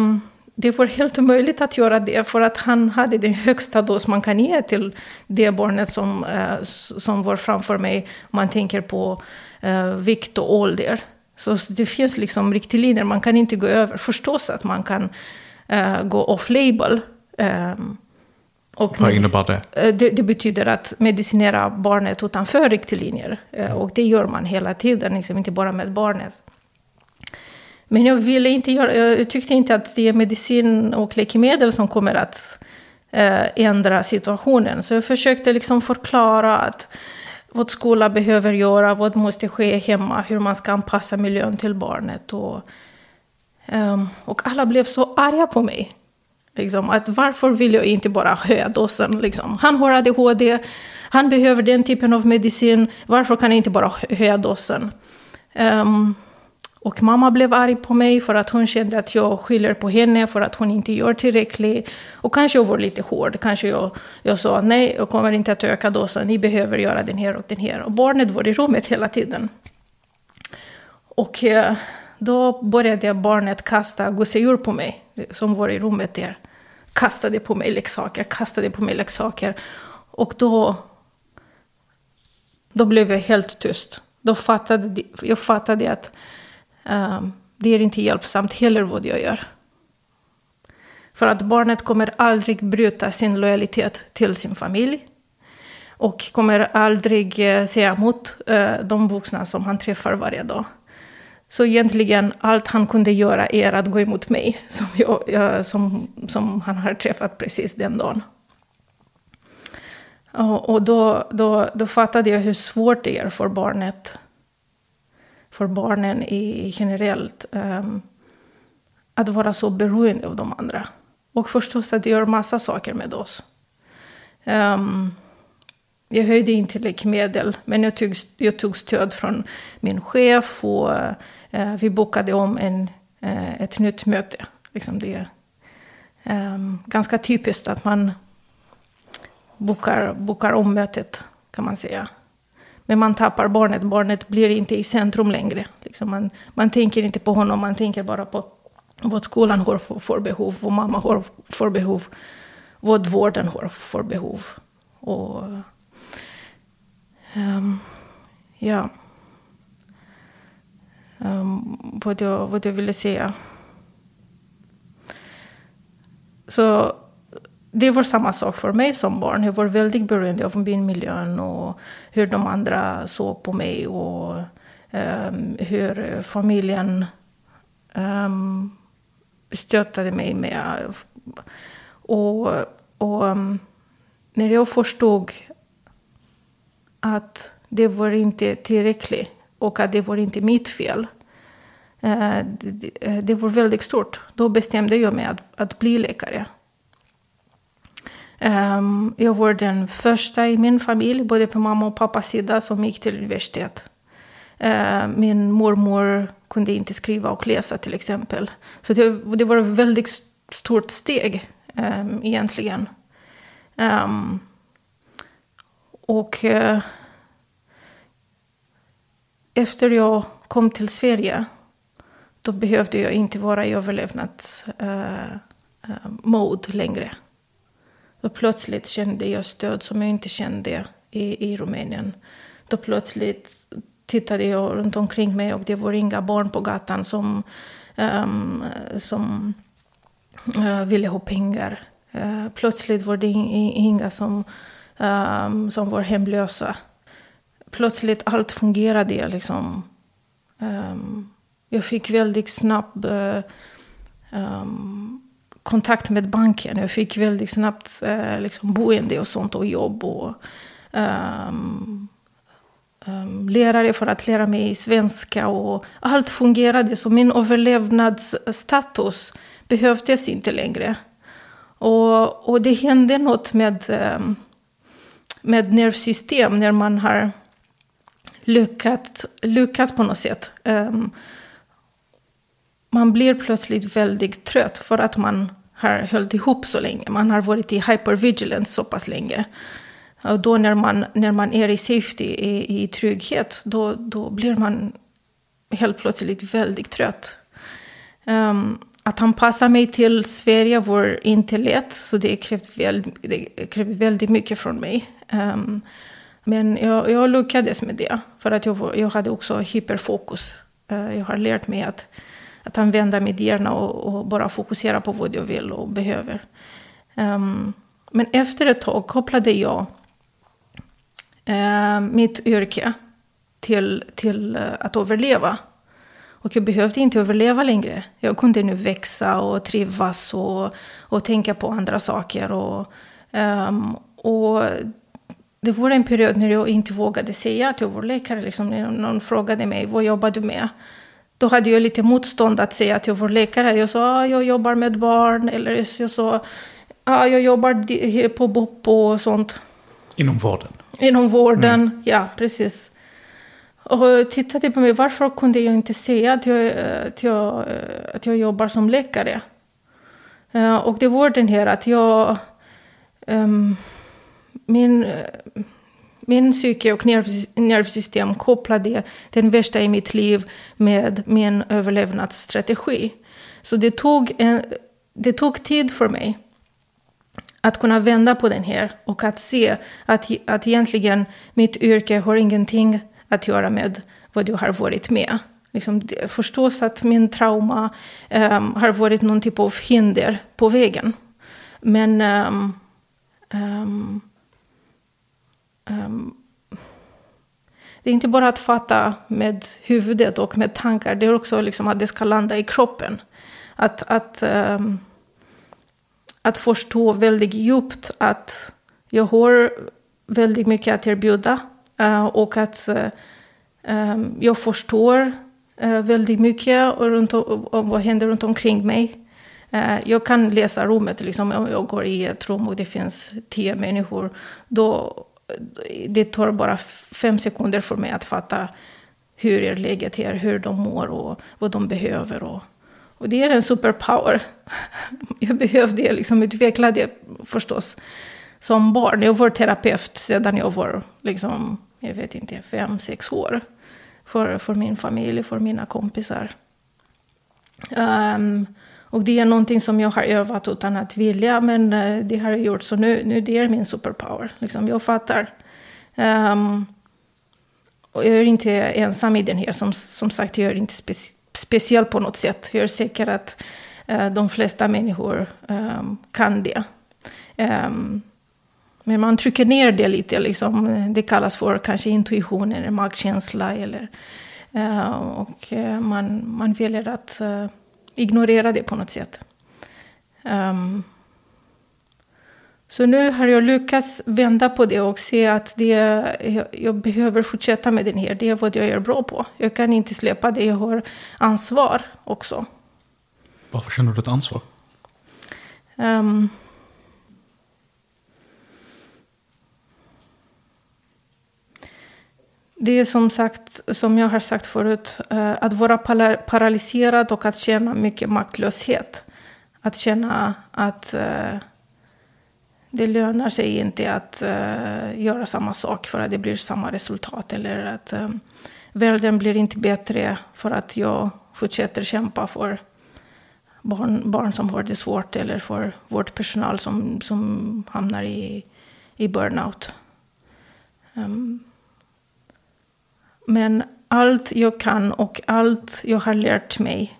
det var helt omöjligt att göra det för att han hade den högsta dos man kan ge till det barnet som, eh, som var framför mig. Om man tänker på eh, vikt och ålder. Så det finns liksom riktlinjer, man kan inte gå över. Förstås att man kan eh, gå off-label. Um, och Vad innebär det? det? det? betyder att medicinera barnet utanför riktlinjer. Och det gör man hela tiden, liksom, inte bara med barnet. Men jag ville inte göra, jag tyckte inte att det är medicin och läkemedel som kommer att eh, ändra situationen. Så jag försökte liksom förklara att vad skolan behöver göra, vad måste ske hemma, hur man ska anpassa miljön till barnet. Och, um, och alla blev så arga på mig. Liksom, att varför vill jag inte bara höja dosen? Liksom? Han har ADHD, han behöver den typen av medicin, varför kan jag inte bara höja dosen? Um, och mamma blev arg på mig för att hon kände att jag skyller på henne för att hon inte gör tillräckligt. Och kanske jag var lite hård. Kanske jag, jag sa nej, jag kommer inte att öka dosen. Ni behöver göra den här och den här. Och barnet var i rummet hela tiden. Och Uh, då började barnet kasta gosedjur på mig, som var i rummet där. Kastade på mig leksaker, kastade på mig leksaker. Och då, då blev jag helt tyst. Då fattade jag fattade att Um, det är inte hjälpsamt heller vad jag gör. För att barnet kommer aldrig bryta sin lojalitet till sin familj. Och kommer aldrig eh, säga emot uh, de vuxna som han träffar varje dag. Så egentligen allt han kunde göra är att gå emot mig, som, jag, jag, som, som han har träffat precis den dagen. Och, och då, då, då fattade jag hur svårt det är för barnet för barnen i generellt um, att vara så beroende av de andra. Och förstås att det gör massa saker med oss. Um, jag höjde inte läkemedel, men jag tog, jag tog stöd från min chef och Eh, vi bokade om en, eh, ett nytt möte. Liksom det är ganska typiskt att man bokar, bokar om mötet, kan man säga. Men man tappar barnet. Barnet blir inte i centrum längre. Liksom man, man tänker inte på honom, man tänker bara på vad skolan har för, för behov, vad mamma har för behov, vad vården har för behov. Och, um, ja. Um, vad, jag, vad jag ville säga. Så det var samma sak för mig som barn. Jag var väldigt beroende av min miljö och hur de andra såg på mig och um, hur familjen um, stöttade mig med. Och, och um, när jag förstod att det var inte tillräckligt och att det var inte mitt fel. Eh, eh, det, det, var väldigt stort. Då bestämde jag mig att, att bli läkare. Um, jag var den första i min familj, både på mamma och pappas sida, som gick till universitet. Uh, min mormor kunde inte skriva och läsa till exempel. Så det, det var ett väldigt stort steg um, egentligen. Um, och uh, efter jag kom till Sverige då behövde jag inte vara i överlevnadsmode eh, eh, uh, uh, längre. Då plötsligt kände jag stöd som jag inte kände i, i Rumänien. Då plötsligt tittade jag runt omkring mig och det var inga barn på gatan som, um, som uh, ville ha pengar. Uh, plötsligt var det inga som, um, som var hemlösa. Plötsligt allt fungerade liksom. Um, jag fick väldigt snabb uh, eh, ehm, kontakt med banken. Jag fick väldigt snabbt eh, liksom boende och sånt och jobb. Och, um, um, lärare för att lära mig svenska. Och allt fungerade, så min överlevnadsstatus behövdes inte längre. Och, och det hände något med, med nervsystem när man har lyckats, lyckats på något sätt. Um, man blir plötsligt väldigt trött för att man har hållit ihop så länge. Man har varit i hypervigilance så pass länge. Och då när man, när man är i safety, i, i trygghet, då, då blir man helt plötsligt väldigt trött. Um, att anpassa mig till Sverige var inte lätt, så det krävde, väldigt, det krävde väldigt mycket från mig. Um, men jag, jag lyckades med det, för att jag, jag hade också hyperfokus. Uh, jag har lärt mig att, att använda medierna hjärna och, och bara fokusera på vad jag vill och behöver. Um, men efter ett tag kopplade jag uh, mitt yrke till, till uh, att överleva. Och jag behövde inte överleva längre. Jag kunde nu växa och trivas och, och tänka på andra saker. Och, um, och det var en period när jag inte vågade säga att jag var läkare. Liksom, någon frågade mig vad jobbar du med? Då hade jag lite motstånd att säga att jag var läkare. Jag sa att jag jobbar med barn. Eller jag sa att jag jobbar på BOP och sånt. Inom vården? Inom vården, mm. ja precis. Och tittade på mig, varför kunde jag inte säga att jag, att jag, att jag jobbar som läkare? Uh, och det var den här att jag... Um, min, min psyke och nervsystem kopplade den värsta i mitt liv med min överlevnadsstrategi. Så det tog, en, det tog tid för mig att kunna vända på den här och att se att, att egentligen mitt yrke har ingenting att göra med vad jag har varit med. Liksom, förstås att min trauma um, har varit någon typ av hinder på vägen. Men um, um, Ehm, det är inte bara att fatta med huvudet och med tankar, det är också liksom att det ska landa i kroppen. Att, att ehm, att förstå väldigt djupt att jag har väldigt mycket att erbjuda uh, och att uh, um, jag förstår uh, väldigt mycket runt om, om vad händer runt omkring mig. jag kan läsa rummet, liksom, om jag går i ett rum och det finns tio människor. Då, det tar bara fem sekunder för mig att fatta hur är läget är, hur de mår och vad de behöver. Och, och det är en superpower. Jag behövde liksom utveckla det förstås som barn. Jag var terapeut sedan jag var, liksom, jag vet inte, fem, sex år. För, för min familj, för mina kompisar. Um, och det är någonting som jag har övat utan att vilja, men eh, det har jag gjort. Så nu, nu det är min superpower. Liksom, jag fattar. Um, och jag är inte ensam i den här. Som, som sagt, jag är inte spe, speciell på något sätt. Jag är säker att uh, de flesta människor um, kan det. Um, men man trycker ner det lite. Liksom. Det kallas för kanske intuition eller magkänsla. Eller, uh, och uh, man, man väljer att ignorera det på något sätt. Um, så nu har jag lyckats vända på det och se att det, jag, jag behöver fortsätta med den här. Det är vad jag är bra på. Jag kan inte släppa det. Jag har ansvar också. Varför känner du ett ansvar? Um, det är som sagt, som jag har sagt förut, eh, att vara paralyserad och att känna mycket maktlöshet. Att känna att eh, det lönar sig inte att eh, göra samma sak för att det blir samma resultat. Eller att världen blir inte bättre för att jag fortsätter kämpa för barn, barn som har det svårt eller för vårdpersonal som, som hamnar i, i burnout. Um, men allt jag kan och allt jag har lärt mig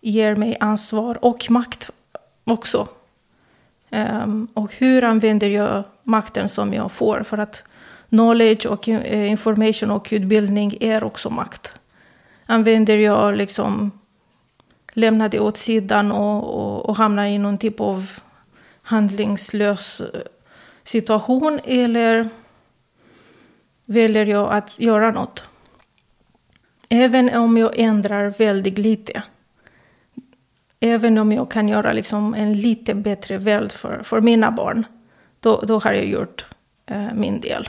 ger mig ansvar och makt också. Um, och hur använder jag makten som jag får? För att knowledge och eh, information och utbildning är också makt. Använder jag liksom lämna det åt sidan och, och, och hamna i någon typ av handlingslös eh, situation eller väljer jag att göra något? Även om jag ändrar väldigt lite. Även om jag kan göra liksom en lite bättre värld för, för mina barn. Då, då har jag gjort eh, min del.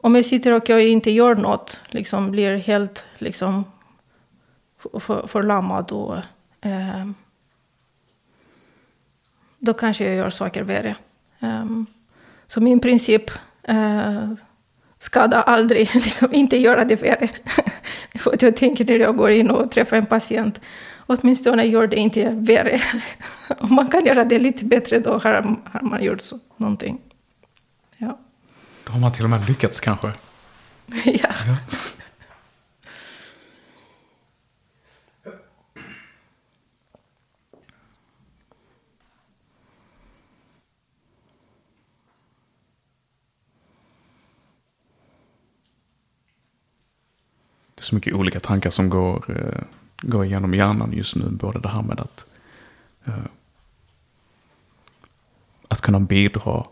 Om jag sitter och jag inte gör något, liksom blir helt liksom, för, förlamad och eh, då kanske jag gör saker värre. Um, så min princip, uh, skada aldrig, liksom inte göra det värre. För jag tänker när jag går in och träffar en patient, åtminstone gör det inte värre. Om man kan göra det lite bättre då har, har man gjort så, någonting. Ja. Då har man till och med lyckats kanske. ja. ja. Så mycket olika tankar som går, eh, går igenom hjärnan just nu. Både det här med att, eh, att kunna bidra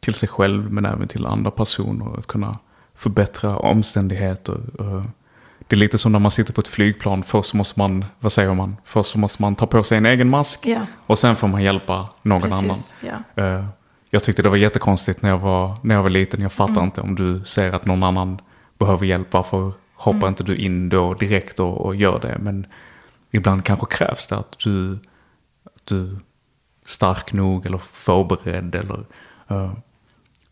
till sig själv men även till andra personer. Att kunna förbättra omständigheter. Eh, det är lite som när man sitter på ett flygplan. Först måste man, vad säger man? Först måste man ta på sig en egen mask. Yeah. Och sen får man hjälpa någon Precis, annan. Yeah. Jag tyckte det var jättekonstigt när jag var, när jag var liten. Jag fattar mm. inte om du ser att någon annan behöver hjälp. Varför hoppar mm. inte du in då direkt och, och, gör det. Men ibland kanske krävs det att du, att du är stark nog eller förberedd eller uh,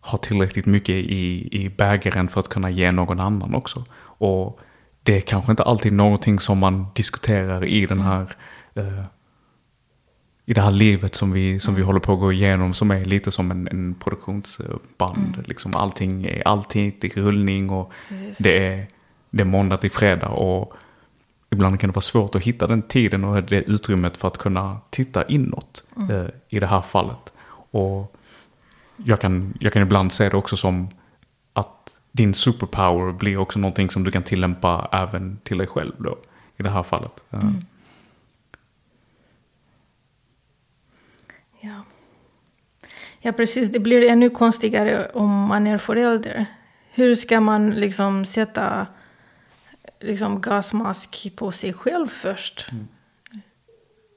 har tillräckligt mycket i, i bägaren för att kunna ge någon annan också. Och det är kanske inte alltid någonting som man diskuterar i den här uh, i det här livet som vi, som vi mm. håller på att gå igenom som är lite som en, en produktionsband. Mm. Liksom allting är alltid i rullning och det är det är måndag till fredag och ibland kan det vara svårt att hitta den tiden och det utrymmet för att kunna titta inåt mm. eh, i det här fallet. Och jag kan, jag kan ibland se det också som att din superpower blir också någonting som du kan tillämpa även till dig själv då, i det här fallet. Eh. Mm. Ja. ja, precis. Det blir ännu konstigare om man är förälder. Hur ska man liksom sätta liksom gasmask på sig själv först. Mm.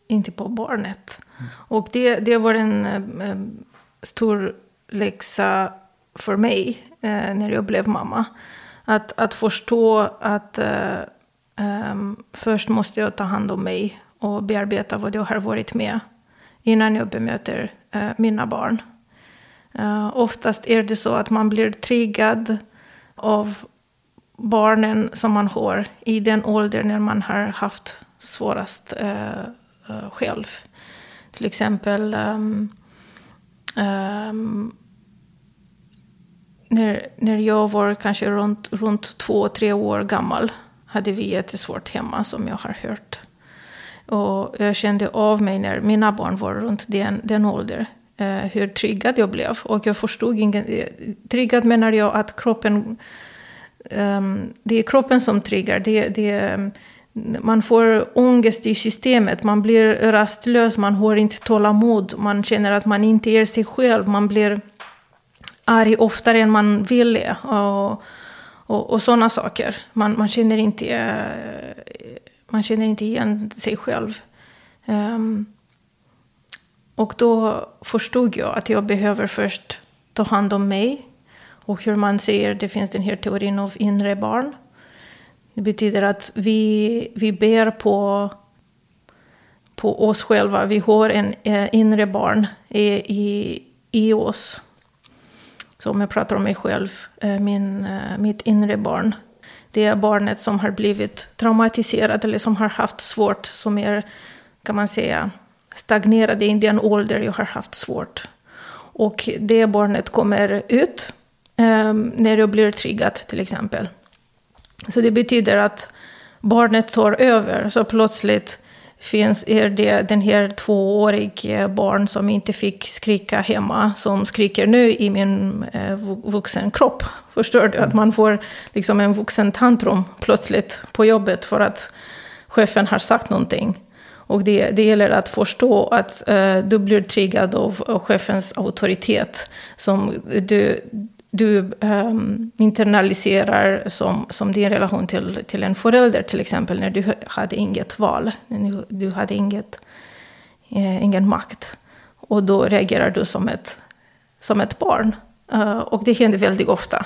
Inte på barnet. Mm. Och det, det var en äh, stor läxa för mig äh, när jag blev mamma. Att, att förstå att äh, först måste jag ta hand om mig och bearbeta vad jag har varit med innan jag bemöter mina barn. oftast är det så att man blir triggad av barnen som man har i den ålder när man har haft svårast eh, eh själv. Till exempel um, um, när, när jag var kanske runt, runt två, tre år gammal hade vi jättesvårt hemma som jag har hört. Och jag kände av mig när mina barn var runt den, den åldern. Eh, hur triggad jag blev. Och jag förstod ingen... Eh, triggad menar jag att kroppen um, det är kroppen som triggar. Det, det, man får ångest i systemet, man blir rastlös, man har inte tålamod, man känner att man inte är sig själv, man blir arg oftare än man vill och, och, och sådana saker. Man, man, känner inte, eh, man känner inte igen sig själv. Um, och då förstod jag att jag behöver först ta hand om mig, och hur man säger, det finns den här teorin av inre barn. Det betyder att vi, vi ber på, på oss själva. Vi har en eh, inre barn i, i, i oss. Så om jag pratar om mig själv, eh, min, eh, mitt inre barn. det är barnet som har blivit traumatiserat eller som har haft svårt, som är, kan man säga, stagnerade i den ålder jag har haft svårt. Och det barnet kommer ut um, när jag blir triggad till exempel. Så det betyder att barnet tar över. Så plötsligt finns är det den här tvååriga barn som inte fick skrika hemma, som skriker nu i min eh, vuxen kropp. Förstår du? Att man får liksom en vuxen tantrum plötsligt på jobbet för att chefen har sagt någonting. Och det, det gäller att förstå att eh, du blir triggad av, av chefens auktoritet. Som du, du um, internaliserar som, som din relation till, till en förälder till exempel när du hade inget val, när du hade inget, eh, ingen makt. Och då reagerar du som ett, som ett barn. Uh, och det händer väldigt ofta.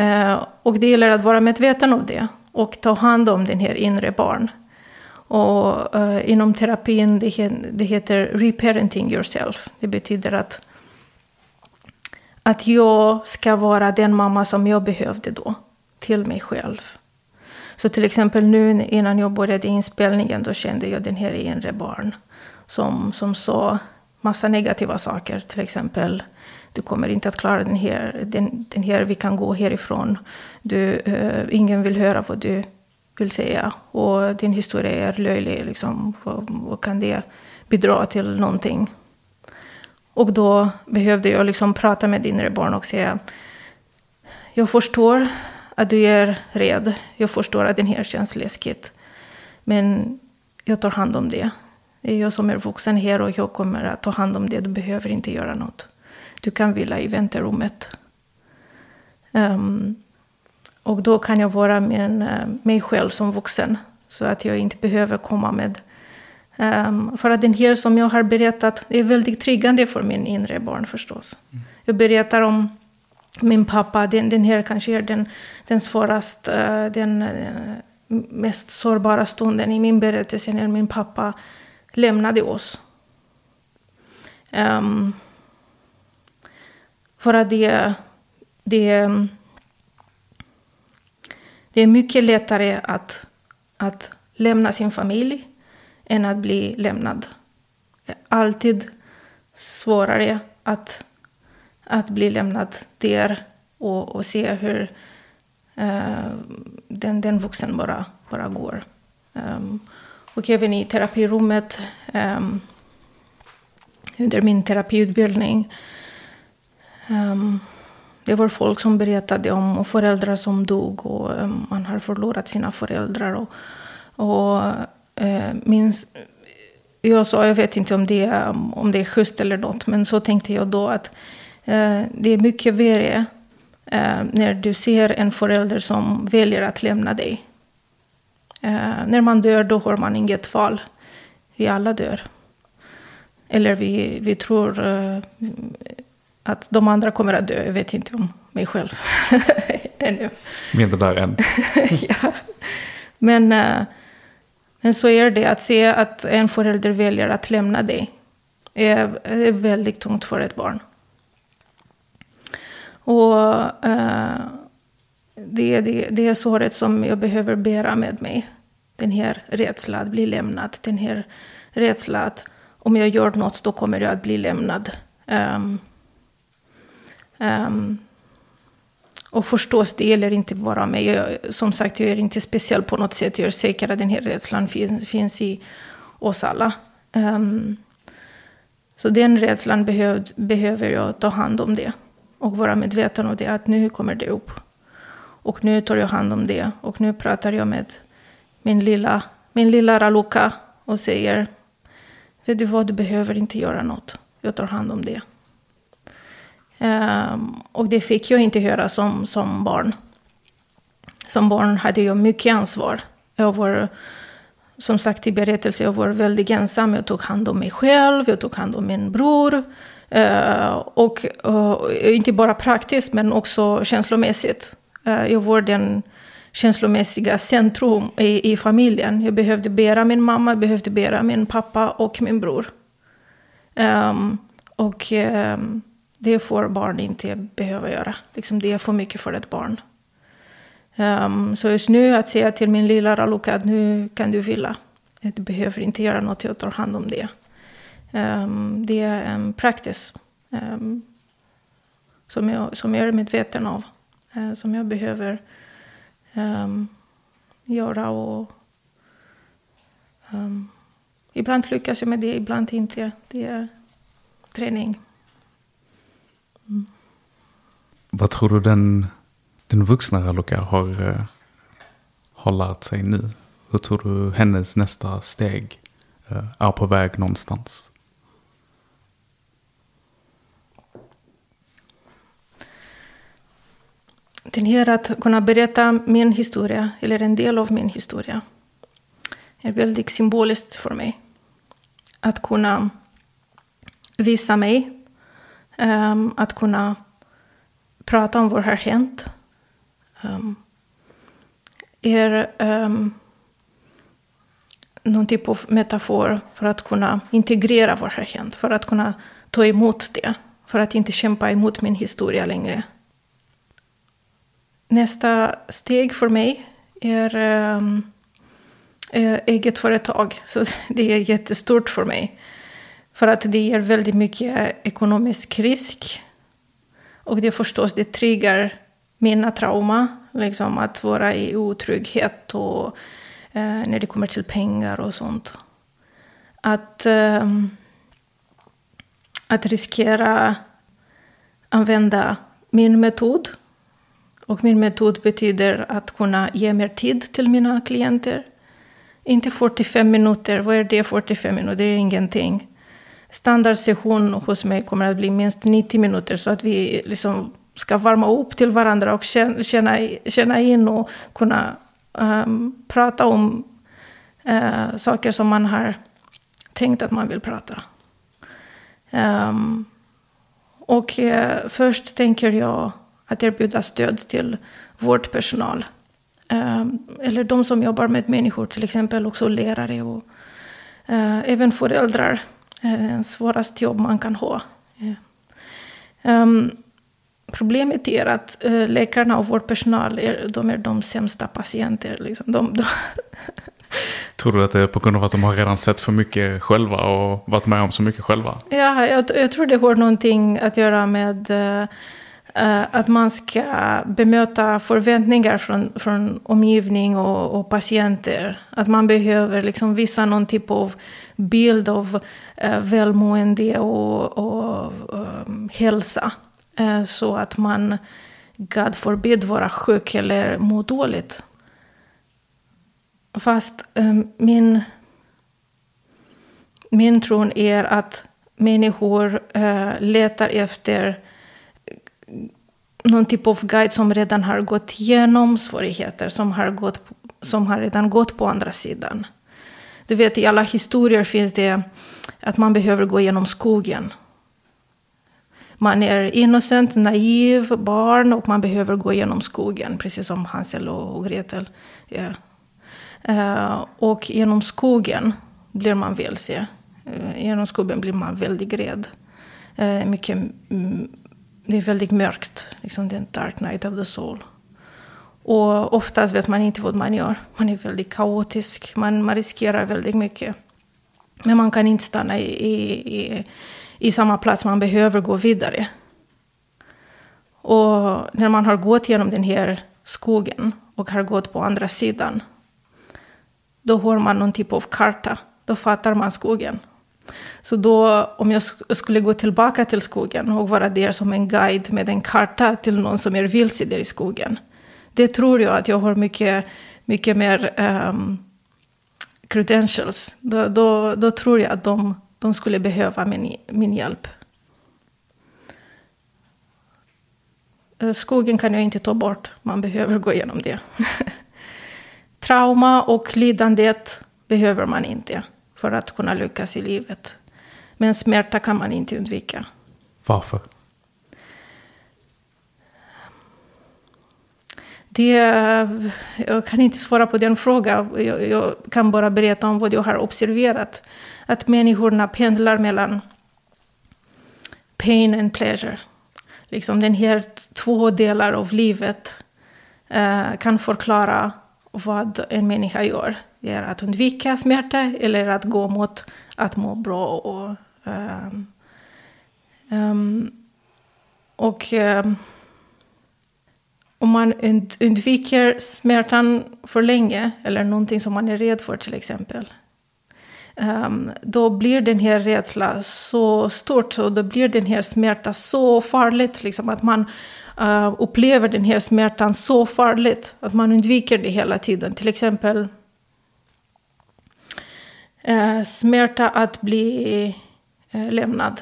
Uh, och det gäller att vara medveten om det och ta hand om den här inre barn. Och uh, inom terapin det, det heter reparenting yourself. Det betyder att att jag ska vara den mamma som jag behövde då, till mig själv. Så till exempel nu innan jag började inspelningen, då kände jag den här inre barn som, som sa massa negativa saker. Till exempel, du kommer inte att klara den här, den, den här vi kan gå härifrån. Du, uh, ingen vill höra vad du vill säga. Och din historia är löjlig, liksom. vad, vad kan det bidra till någonting? Och då behövde jag liksom prata med inre barn och säga jag förstår att du är rädd. Jag förstår att det här känns läskigt. Men jag tar hand om det. Det är jag som är vuxen här och jag kommer att ta hand om det. Du behöver inte göra något. Du kan vila i väntrummet. Um, ehm, och då kan jag vara med eh, mig själv som vuxen. Så att jag inte behöver komma med Um, för att den här som jag har berättat är väldigt triggande för min inre barn förstås. Mm. Jag berättar om min pappa, den, den här kanske är den, den svåraste, uh, den uh, mest sårbara stunden i min berättelse när min pappa lämnade oss. Um, för att det, det, det är mycket lättare att, att lämna sin familj än att bli lämnad. Alltid svårare att, att bli lämnad där och, och se hur uh, den, den vuxen bara, bara går. Um, och även i terapirummet um, under min terapiutbildning. Um, det var folk som berättade om föräldrar som dog och um, man har förlorat sina föräldrar. Och, och eh, minns, jag sa, jag vet inte om det, är, om det är schysst eller något, men så tänkte jag då att eh, det är mycket värre eh, när du ser en förälder som väljer att lämna dig. När man dör, då har man inget val. Vi alla dör. Eller vi, vi tror att de andra kommer att dö. Jag vet inte om mig själv ännu. Vi är inte där än. ja. Men men så är det att se att en förälder väljer att lämna dig. är, är väldigt tungt för ett barn. Och eh, det, det, det är såret som jag behöver bära med mig. Den här rädslan att bli lämnad. Den här rädslan att om jag gör något då kommer jag att bli lämnad. Um, um, och förstås, det gäller inte bara mig. Jag, som sagt, jag är inte speciell på något sätt. Jag är säker att den här rädslan finns, finns i oss alla. Um, så den rädslan behöv, behöver jag ta hand om det. Och vara medveten om det, att nu kommer det upp. Och nu tar jag hand om det. Och nu pratar jag med min lilla, min lilla Raluca och säger, vet du vad, du behöver inte göra något. Jag tar hand om det. Ehm, och det fick jag inte höra som, som barn. Som barn hade jag mycket ansvar. Jag var, som sagt i berättelsen, jag var väldigt ensam. Jag tog hand om mig själv, jag tog hand om min bror. Ehm, och eh, inte bara praktiskt, men också känslomässigt. Ehm, jag var den känslomässiga centrum i, i familjen. Jag behövde bära min mamma, jag behövde bära min pappa och min bror. Um, och um, det får barn inte behöva göra. Liksom det är för mycket för ett barn. Um, så just nu att säga till min lilla Raluca att nu kan du vila. Du behöver inte göra något, jag tar hand om det. Um, det är en practice um, som, jag, som jag är medveten av. Uh, som jag behöver göra. Och, ibland lyckas jag med det, ibland inte. Det är träning. Mm. Vad tror du den, den vuxna Raluca har, eh, har lärt sig nu? Hur tror du hennes nästa steg eh, är på väg någonstans? Den här att kunna berätta min historia, eller en del av min historia, är väldigt symboliskt för mig. Att kunna visa mig, ehm, att kunna prata om vad har hänt, um, är um, någon typ av metafor för att kunna integrera vad har hänt, för att kunna ta emot det, för att inte kämpa emot min historia längre. Nästa steg för mig är um, eget företag. Så det är jättestort för mig. För att det ger väldigt mycket ekonomisk risk. Och det förstås, det triggar mina trauma. Liksom att vara i otrygghet och eh, när det kommer till pengar och sånt. Att, eh, att riskera använda min metod och min metod betyder att kunna ge mer tid till mina klienter. Inte 45 minuter, vad är det 45 minuter? Det är ingenting. Standardsession hos mig kommer att bli minst 90 minuter så att vi liksom ska varma upp till varandra och känna, känna in och kunna um, prata om uh, saker som man har tänkt att man vill prata. Um, och uh, först tänker jag att erbjuda stöd till vårdpersonal. Um, ehm, eller de som jobbar med människor, till exempel också lärare och uh, även föräldrar. Eh, svåraste jobb man kan ha. Um, problemet är att uh, läkarna och vårdpersonal är, de är de sämsta patienter. Liksom. De, de Tror du att det är på grund av att de har redan sett för mycket själva och varit med om så mycket själva? Ja, jag, jag tror det har någonting att göra med uh, Uh, att man ska bemöta förväntningar från, från omgivning och, och, patienter. Att man behöver liksom visa någon typ av bild av eh, välmående och, och um, hälsa. Eh, så att man, God forbid, vara sjuk eller må dåligt. Fast eh, min, min tron är att människor eh, letar efter någon typ av guide som redan har gått igenom svårigheter, som har, gått, som har redan gått på andra sidan. Du vet, i alla historier finns det att man behöver gå igenom skogen. Man är innocent, naiv, barn och man behöver gå igenom skogen, precis som Hansel och Gretel. Yeah. Uh, och genom skogen blir man vilse. Uh, eh, genom skogen blir man väldigt rädd. Uh, mycket mm, det är väldigt mörkt. Liksom det är en dark night of the soul. Och oftast vet man inte vad man gör. Man är väldigt kaotisk. Man, man riskerar väldigt mycket. Men man kan inte stanna i, i, i, i samma plats. Man behöver gå vidare. Och när man har gått genom den här skogen och har gått på andra sidan. Då har man någon typ av karta. Då fattar man skogen. Så då, om jag skulle gå tillbaka till skogen och vara där som en guide med en karta till någon som är vilse där i skogen. Det tror jag att jag har mycket, mycket mer um, credentials. Då, då, då, tror jag att de, de skulle behöva min, min hjälp. Eh, skogen kan jag inte ta bort, man behöver gå igenom det. Trauma och lidandet behöver man inte för att kunna lyckas i livet. Men smärta kan man inte undvika. Varför? Det, jag kan inte svara på den frågan. Jag, jag, kan bara berätta om vad jag har observerat. Att människorna pendlar mellan pain and pleasure. Liksom den här två delar av livet. eh, kan förklara vad en människa gör. Det är att undvika smärta eller att gå mot att må bra. Och, um, um, och um, om man undviker smärtan för länge, eller någonting som man är rädd för till exempel, ehm, då blir den här rädslan så stort och då blir den här smärtan så farligt. Liksom, att man eh, upplever den här smärtan så farligt att man undviker det hela tiden. Till exempel eh, smärta att bli eh, lämnad.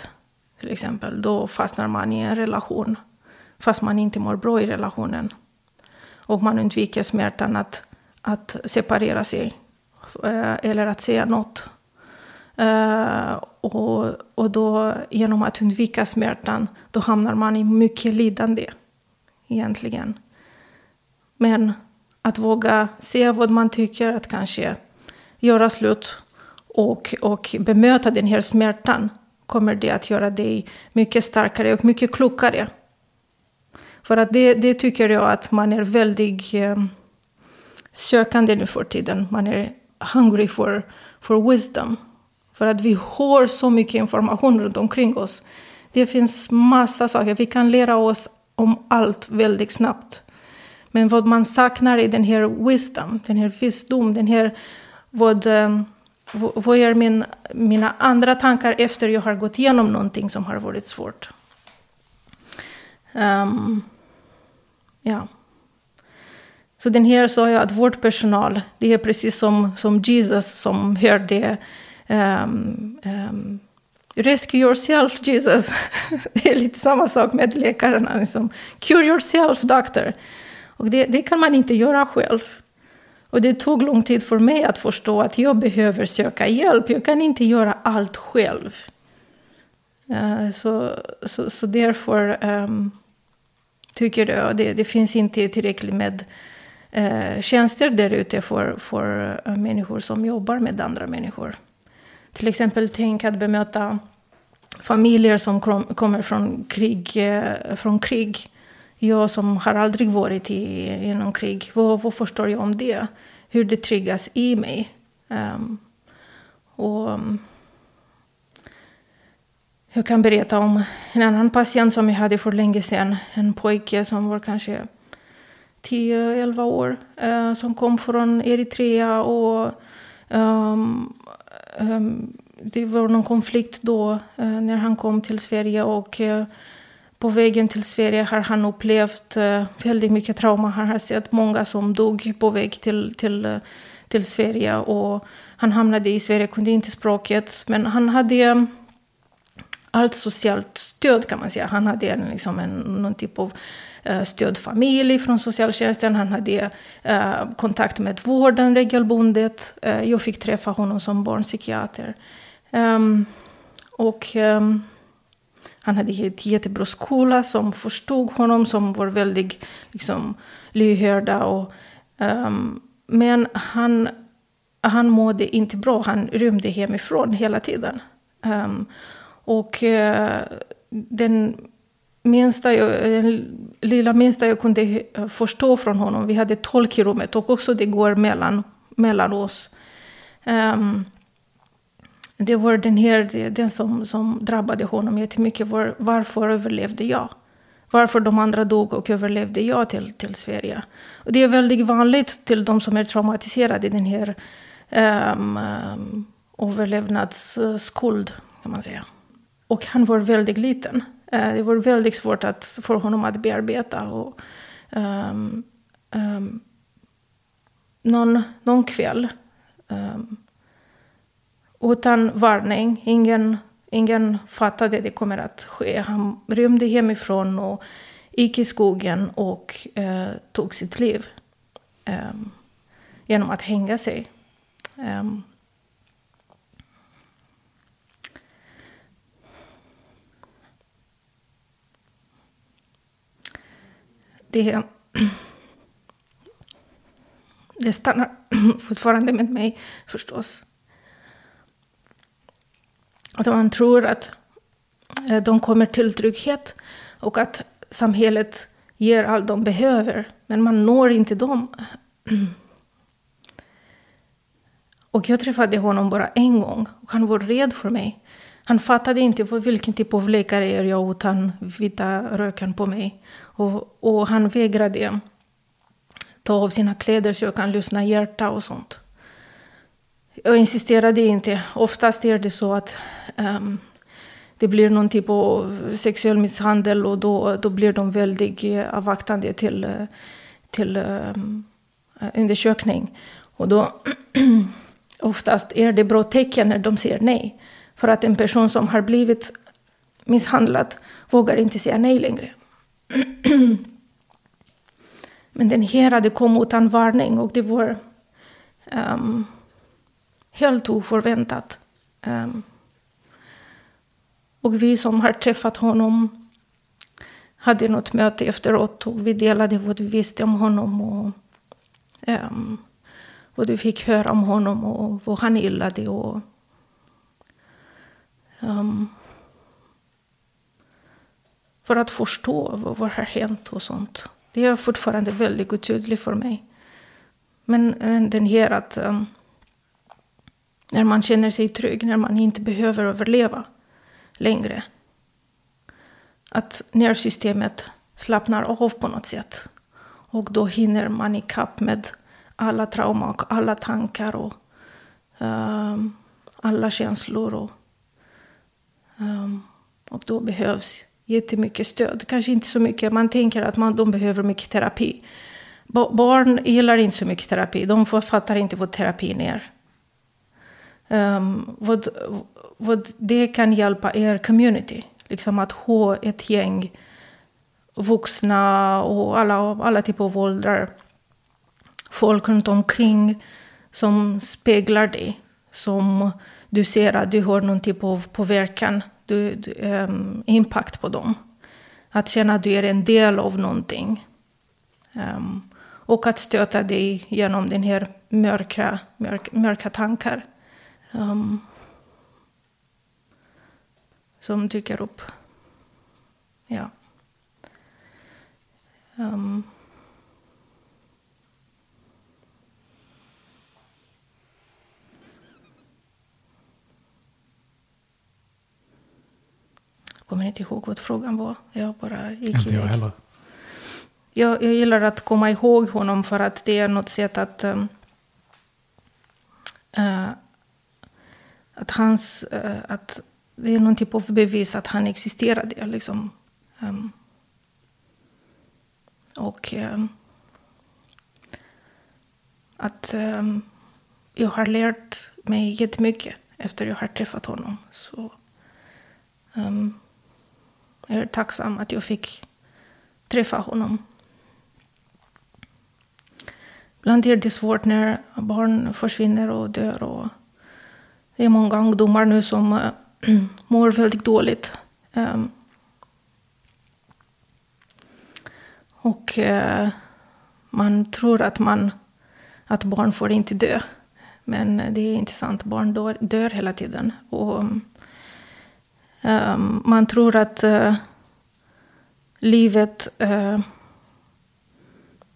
Till exempel, då fastnar man i en relation fast man inte mår bra i relationen. Och man undviker smärtan att, att separera sig eh, eller att säga något. Eh, och, och då genom att undvika smärtan, då hamnar man i mycket lidande egentligen. Men att våga säga vad man tycker, att kanske göra slut och, och bemöta den här smärtan kommer det att göra dig mycket starkare och mycket klokare. För att det, det tycker jag att man är väldigt eh, sökande nu för tiden. Man är hungry for, for wisdom. För att vi har så mycket information runt omkring oss. Det finns massa saker. Vi kan lära oss om allt väldigt snabbt. Men vad man saknar är den här wisdom, den här visdom, den här vad, eh, vad är min, mina andra tankar efter jag har gått igenom någonting som har varit svårt. Um, ja. Så den här sa jag att vårdpersonal, det är precis som, som Jesus som hörde um, ehm, um, ehm, Rescue yourself, Jesus. det är lite samma sak med läkarna. Liksom. Cure yourself, doctor. Och det, det, kan man inte göra själv. Och det tog lång tid för mig att förstå att jag behöver söka hjälp. Jag kan inte göra allt själv. Uh, så, så, så därför um, tycker jag det, det finns inte tillräckligt med eh, tjänster där ute för, för eh, människor som jobbar med andra människor. Till exempel tänk att bemöta familjer som kom, kommer från krig, eh, från krig. Jag som har aldrig varit i, i någon krig, vad, vad förstår jag om det? Hur det triggas i mig. Um, och um, jag kan berätta om en annan patient som jag hade för länge sedan. En pojke som var kanske 10-11 år. Eh, som kom från Eritrea och um, um, det var någon konflikt då eh, när han kom till Sverige. och eh, på vägen till Sverige har han upplevt eh, väldigt mycket trauma. Han har sett många som dog på väg till, till, eh, till Sverige. Och han hamnade i Sverige, kunde inte språket. Men han hade allt socialt stöd kan man säga. Han hade en, liksom en, någon typ av eh, stödfamilj från socialtjänsten. Han hade eh, kontakt med vården regelbundet. Eh, jag fick träffa honom som barnpsykiater. Um, och um, han hade en jättebra skola som förstod honom, som var väldigt liksom, lyhörda. Och, um, men han, han mådde inte bra. Han rymde hemifrån hela tiden. Och uh, den minsta jag, den lilla minsta jag kunde förstå från honom, vi hade tolk i rummet och också det går mellan, mellan oss. Um, det var den här, den som, som drabbade honom jättemycket. Var, varför överlevde jag? Varför de andra dog och överlevde jag till, till Sverige? Och det är väldigt vanligt till de som är traumatiserade, den här um, um, överlevnadsskuld, kan man säga. Och han var väldigt liten. Uh, det var väldigt svårt att, för honom att bearbeta. Och, um, um, någon, någon kväll um, utan varning. Ingen, ingen fattade det kommer att ske. Han rymde hemifrån och gick i skogen och uh, tog sitt liv. Genom att hänga sig. Um, det, det stannar fortfarande med mig förstås. Att man tror att eh, de kommer till trygghet och att samhället ger allt de behöver. Men man når inte dem. Och jag träffade honom bara en gång. Och han var rädd för mig. Han fattade inte vilken typ av läkare är jag utan vita röken på mig. Och, och han vägrade ta av sina kläder så jag kan lyssna hjärta och sånt. Jag insisterade inte. Oftast är det så att um, det blir någon typ av sexuell misshandel och då, då blir de väldigt eh, avvaktande till, eh, till um, undersökning. Och då oftast är det bra tecken när de säger nej. För att en person som har blivit misshandlad vågar inte säga nej längre. Men den här hade kom utan varning och det var um, helt oförväntat. Um, och vi som har träffat honom hade något möte efteråt och vi delade vad vi visste om honom. Och, um, vad du fick höra om honom och vad han gillade. Och, um, för att förstå vad, vad har hänt och sånt. Det är fortfarande väldigt otydligt för mig. Men eh, den här att um, när man känner sig trygg, när man inte behöver överleva längre. Att nervsystemet slappnar av på något sätt. Och då hinner man ikapp med alla trauma och alla tankar och um, alla känslor. Och, um, och då behövs jättemycket stöd. Kanske inte så mycket, man tänker att man, de behöver mycket terapi. Barn gillar inte så mycket terapi, de fattar inte vad terapin är. Um, vad, vad det kan hjälpa er community. Liksom att ha ett gäng vuxna och alla, alla typer av åldrar. Folk runt omkring som speglar dig. Som du ser att du har någon typ av påverkan, du, du, um, impact på dem. Att känna att du är en del av någonting. Um, och att stöta dig genom den här mörka, mörk, mörka tankar. Um, som dyker upp. Ja. Um. Kommer inte ihåg vad frågan var. Jag bara gick Inte jag heller. Jag, jag gillar att komma ihåg honom för att det är något sätt att... Uh, att hans... Uh, att det är någon typ av bevis att han existerade. Liksom. Um, och um, att um, jag har lärt mig jättemycket efter jag har träffat honom. Så um, jag är tacksam att jag fick träffa honom. Ibland är det svårt när barn försvinner och dör. Och det är många ungdomar nu som äh, mår väldigt dåligt. Ähm. och äh, man tror att, man, att barn får inte dö. Men eh, det är inte sant. Barn dör, dör hela tiden. Och, mm, um, man tror att uh, livet uh,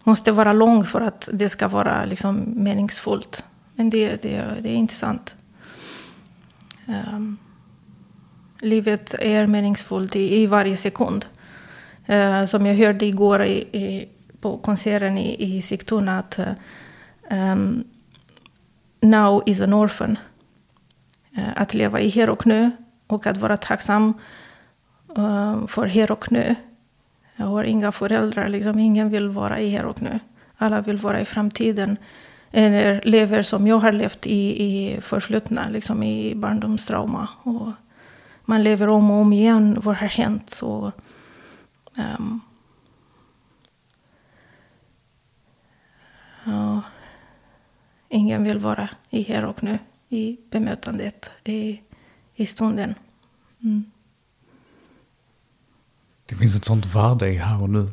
måste vara långt för att det ska vara liksom, meningsfullt. Men det, det, det är inte sant. Um, livet är meningsfullt i, i varje sekund. Uh, som jag hörde igår i, i, på konserten i, i Sigtuna att um, now is an orphan. Uh, att leva i här och nu och att vara tacksam eh, för här och nu. Jag har inga föräldrar, liksom. ingen vill vara i här och nu. Alla vill vara i framtiden. Eller lever som jag har levt i, i förflutna, liksom i barndomstrauma. Och, man lever om och om igen. Vad har hänt? Så, um, ja, ingen vill vara i här och nu, i bemötandet, i, i stunden. Mm. Det finns ett sånt värde i här och nu,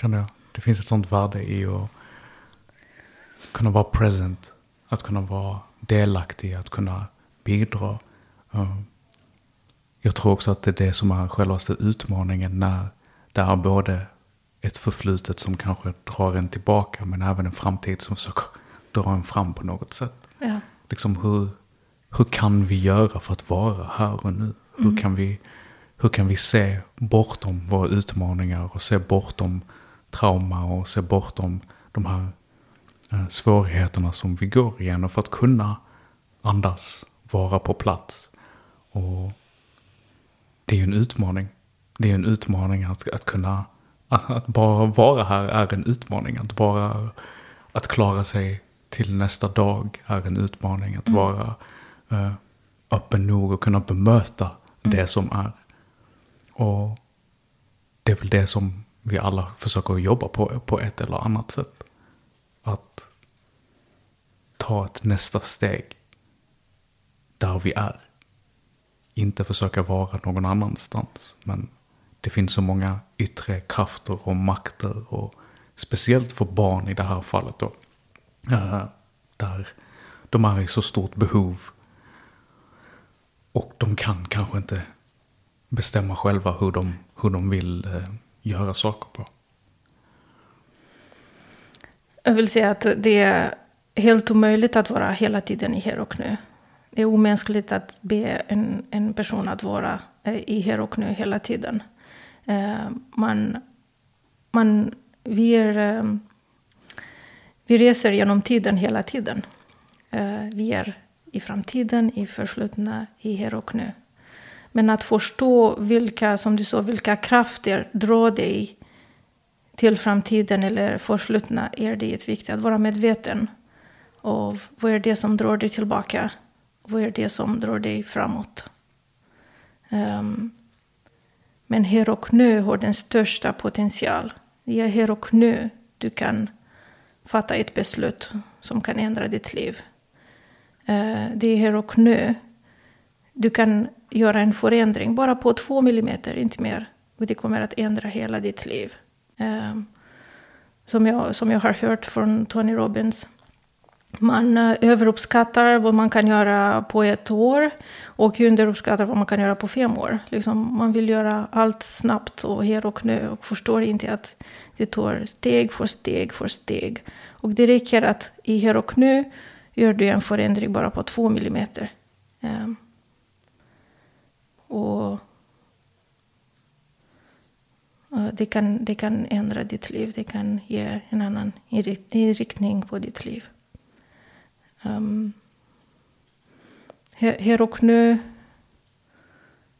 känner jag. Det finns ett sånt värde i att kunna vara present, att kunna vara delaktig, att kunna bidra. Um, jag tror också att det är det som är självaste utmaningen när det är både ett förflutet som kanske drar en tillbaka men även en framtid som försöker dra en fram på något sätt. Ja. Liksom hur, hur kan vi göra för att vara här och nu? Hur, kan vi, hur kan vi se bortom våra utmaningar och se bortom trauma och se bortom de här eh, svårigheterna som vi går igenom för att kunna andas, vara på plats. Och det är ju en utmaning. Det är en utmaning att, att kunna, att, att bara vara här är en utmaning. Att bara, att klara sig till nästa dag är en utmaning. Att vara eh, öppen nog och kunna bemöta det som är. Och det är väl det som vi alla försöker jobba på på ett eller annat sätt. Att ta ett nästa steg där vi är. Inte försöka vara någon annanstans. Men det finns så många yttre krafter och makter. Och speciellt för barn i det här fallet då. eh, Där de är i så stort behov. Och de kan kanske inte bestämma själva hur de, hur de vill eh, göra saker på. Jag vill säga att det är helt omöjligt att vara hela tiden i här och nu. Det är omänskligt att be en, en person att vara eh, i här och nu hela tiden. Eh, man, man, vi, är, eh, vi reser genom tiden hela tiden. Eh, vi är i framtiden, i förflutna, i här och nu. Men att förstå vilka, som du sa, vilka krafter drar dig till framtiden eller förflutna är det viktigt att vara medveten av vad är det som drar dig tillbaka, vad är det som drar dig framåt. Um, men här och nu har den största potential. Det är här och nu du kan fatta ett beslut som kan ändra ditt liv. Eh, det är här och nu du kan göra en förändring bara på två millimeter, inte mer. Och det kommer att ändra hela ditt liv. Eh, som, jag, som jag har hört från Tony Robbins. Man eh, överuppskattar vad man kan göra på ett år och underuppskattar vad man kan göra på fem år. Liksom, man vill göra allt snabbt och här och nu och förstår inte att det tar steg för steg för steg. Och det räcker att i här och nu gör du en förändring bara på två millimeter. Um, och det kan, det kan ändra ditt liv. Det kan ge en annan inriktning på ditt liv. Um, här och nu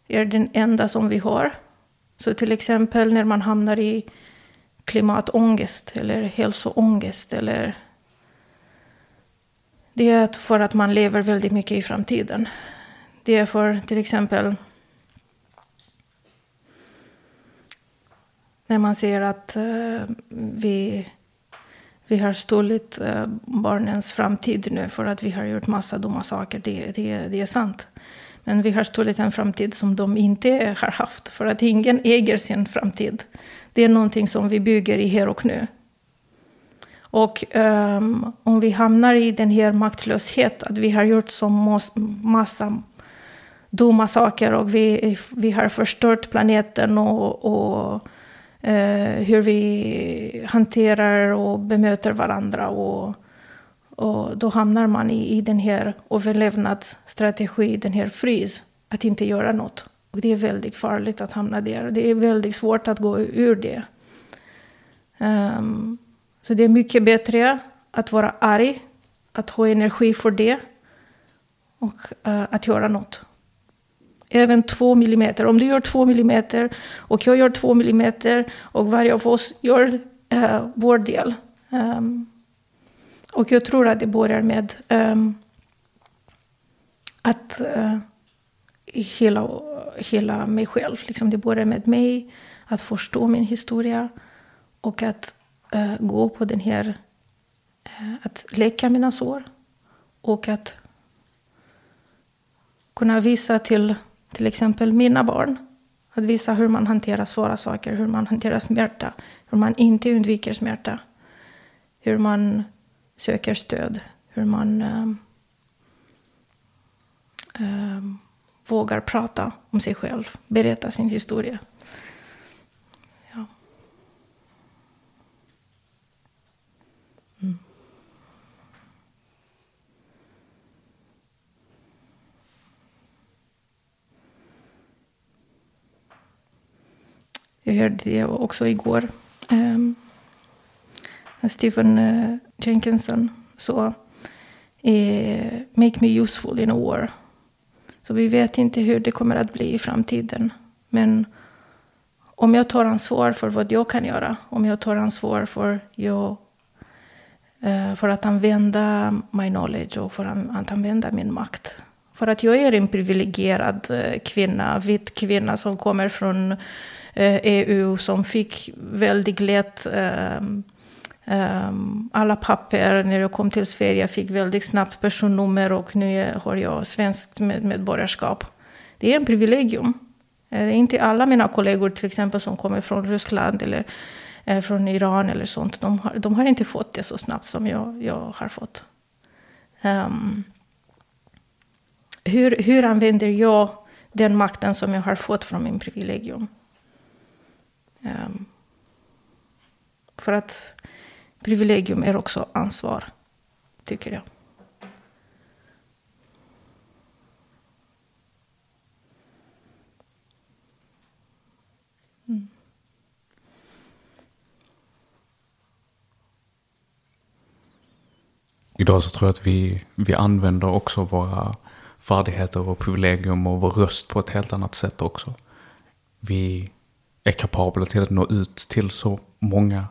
är den enda som vi har. Så till exempel när man hamnar i klimatångest eller hälsoångest eller det är för att man lever väldigt mycket i framtiden. Det är för till exempel när man ser att uh, vi, vi har stulit uh, barnens framtid nu för att vi har gjort massa dumma saker. Det, det, det är sant. Men vi har stulit en framtid som de inte har haft. För att ingen äger sin framtid. Det är någonting som vi bygger i här och nu. Och um, om vi hamnar i den här maktlösheten, att vi har gjort så massa dumma saker och vi, vi har förstört planeten och, och uh, hur vi hanterar och bemöter varandra. Och, och då hamnar man i, i den här överlevnadsstrategi, den här frys, att inte göra något. Och det är väldigt farligt att hamna där. Det är väldigt svårt att gå ur det. Um, så det är mycket bättre att vara arg, att ha energi för det och uh, att göra något även två millimeter. Om du gör två millimeter och jag gör två millimeter och varje av oss gör uh, vår del. Um, och jag tror att det börjar med um, att uh, hela, hela mig själv. Liksom det börjar med mig, att förstå min historia och att uh, gå på den här... Uh, att läka mina sår och att kunna visa till till exempel mina barn. Att visa hur man hanterar svåra saker, hur man hanterar smärta, hur man inte undviker smärta. Hur man söker stöd, hur man um, vågar prata om sig själv, berätta sin historia. Jag hörde det också igår. Um, Stephen uh, Jenkinson sa eh, Make me useful in a war. Så vi vet inte hur det kommer att bli i framtiden. Men om jag tar ansvar för vad jag kan göra, om jag tar ansvar för, jag, uh, för att använda my knowledge och för att använda min makt. För att jag är en privilegierad kvinna, vit kvinna som kommer från Eh, EU som fick väldigt lätt ehm, ehm, alla papper när jag kom till Sverige. Jag fick väldigt snabbt personnummer och nu har jag svenskt medborgarskap. Det är en privilegium. Det är inte alla mina kollegor till exempel som kommer från Ryssland eller eh, från Iran eller sånt. De har, de har inte fått det så snabbt som jag, jag har fått. Um, hur, hur använder jag den makten som jag har fått från min privilegium? Um, för att privilegium är också ansvar, tycker jag. Mm. Idag så tror jag att vi, vi använder också våra färdigheter och privilegium och vår röst på ett helt annat sätt också. Vi är kapabla till att nå ut till så många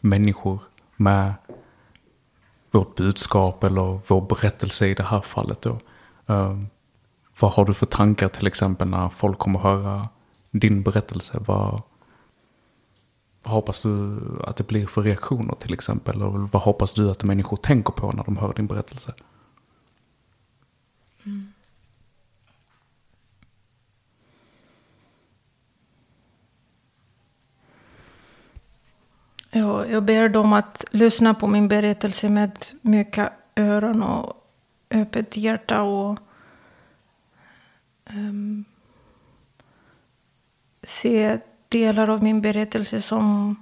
människor med vårt budskap eller vår berättelse i det här fallet. Då. Uh, vad har du för tankar till exempel när folk kommer höra din berättelse? Vad, vad hoppas du att det blir för reaktioner till exempel? Och vad hoppas du att människor tänker på när de hör din berättelse? Mm. Jag, jag ber dem att lyssna på min berättelse med mycket öron och öppet hjärta. och um, Se delar av min berättelse som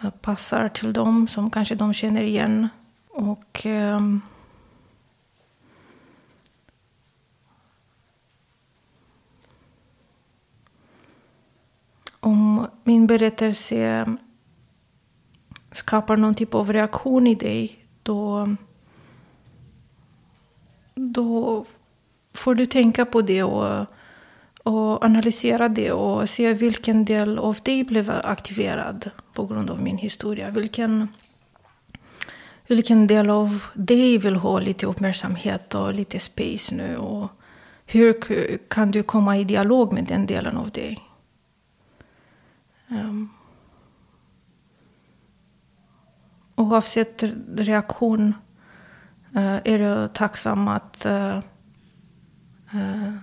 eh, passar till dem, som kanske de känner igen. Och um, om min berättelse skapar någon typ av reaktion i dig, då, då får du tänka på det och, och analysera det och se vilken del av dig blev aktiverad på grund av min historia. Vilken, vilken del av dig vill ha lite uppmärksamhet och lite space nu? Och hur kan du komma i dialog med den delen av dig? Um, oavsett reaktion uh, är jag tacksam att uh, uh,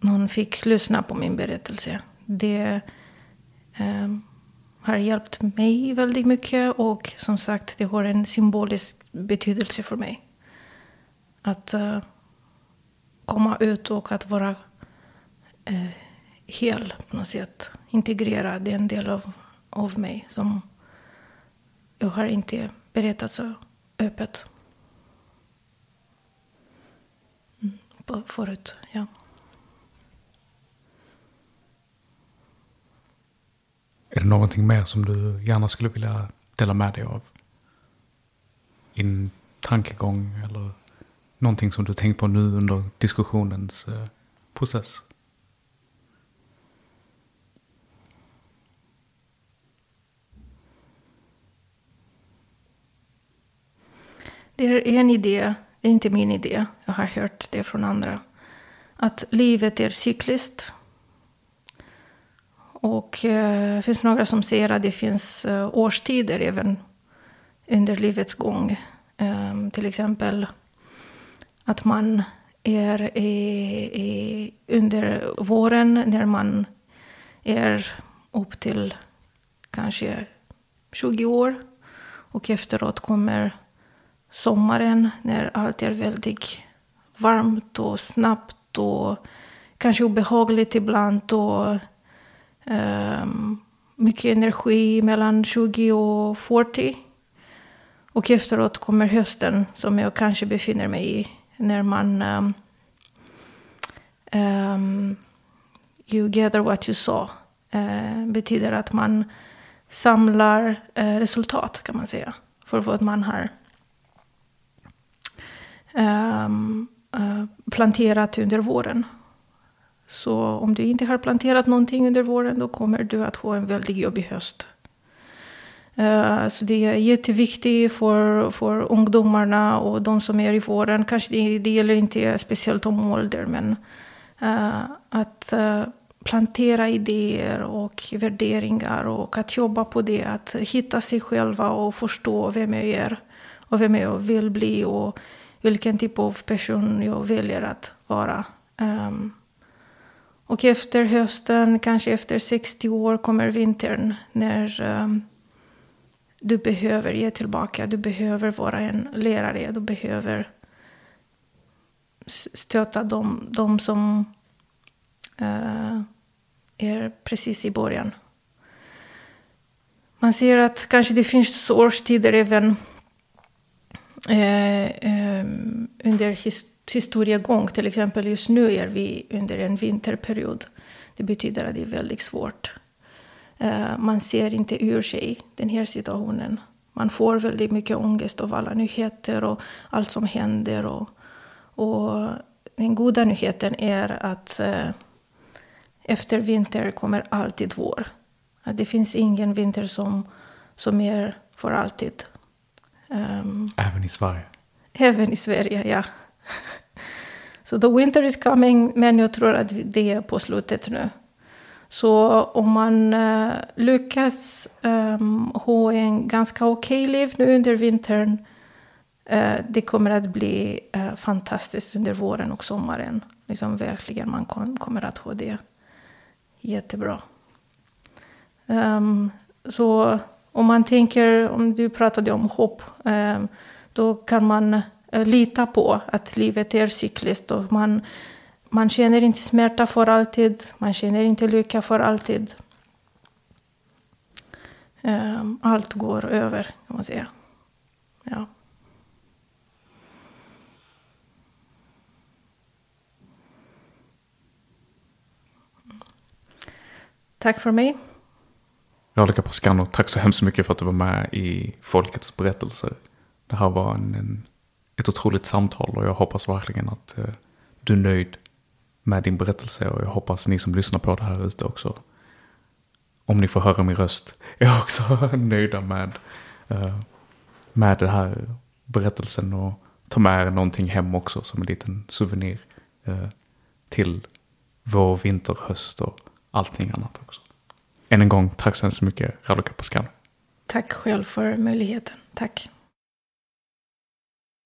någon fick lyssna på min berättelse. Det har hjälpt mig väldigt mycket och som sagt, det har en symbolisk betydelse för mig. Att komma ut och att vara hel på något sätt. Integrera den del av, av mig som jag har inte berättat så öppet. Mm, förut, ja. Är det någonting mer som du gärna skulle vilja dela med dig av? Din tankegång eller någonting som du tänkt på nu under diskussionens eh, process? Det är en idé, det är inte min idé, jag har hört det från andra. Att livet är cykliskt. Och eh, det finns några som säger att det finns eh, årstider även under livets gång. Eh, till exempel att man är i, i, under våren när man är upp till kanske 20 år. Och efteråt kommer sommaren när allt är väldigt varmt och snabbt och kanske obehagligt ibland. Och, um, mycket energi mellan 20 och 40. Och efteråt kommer hösten som jag kanske befinner mig i. När man um, um, you gather what you saw. Uh, betyder att man samlar uh, resultat kan man säga. För vad man har Ehm, eh, planterat under våren. Så om du inte har planterat någonting under våren då kommer du att ha en väldigt jobbig höst. Uh, så det är jätteviktigt för, för ungdomarna och de som är i våren. Kanske det, det gäller inte speciellt om ålder men uh, att uh, plantera idéer och värderingar och att jobba på det. Att hitta sig själva och förstå vem jag är och vem jag vill bli och vilken typ av person jag väljer att vara. Um, och efter hösten, kanske efter 60 år, kommer vintern när um, du behöver ge tillbaka. Du behöver vara en lärare. Du behöver stötta dem, de som uh, är precis i början. Man ser att kanske det finns årstider även eh, eh, under his, historiegång. Till exempel just nu är vi under en vinterperiod. Det betyder att det är väldigt svårt. Eh, man ser inte ur sig den här situationen. Man får väldigt mycket ångest av alla nyheter och allt som händer. Och, och den goda nyheten är att eh, efter vinter kommer alltid vår. Att det finns ingen vinter som, som är för alltid. Um, även i Sverige? Även i Sverige, ja. Så so the winter is coming, men jag tror att det är på slutet nu. Så om man uh, lyckas um, ha en ganska okej okay liv nu under vintern, uh, det kommer att bli uh, fantastiskt under våren och sommaren. Liksom verkligen, man kom, kommer att ha det jättebra. Um, så om man tänker, om du pratade om hopp, ehm, då kan man eh, lita på att livet är cykliskt och man, man känner inte smärta för alltid, man känner inte lycka för alltid. Ehm, allt går över, kan man säga. Ja. Tack för mig. Rolika Pascano, tack så hemskt mycket för att du var med i Folkets berättelser. Det här var en, en, ett otroligt samtal och jag hoppas verkligen att eh, du är nöjd med din berättelse och jag hoppas ni som lyssnar på det här ute också, om ni får höra min röst, är också nöjda med, eh, med den här berättelsen och ta med er någonting hem också som en liten souvenir eh, till vår, vinter, höst och allting annat också. Än en gång, tack så hemskt mycket, Raduca Pascal. Tack själv för möjligheten. Tack.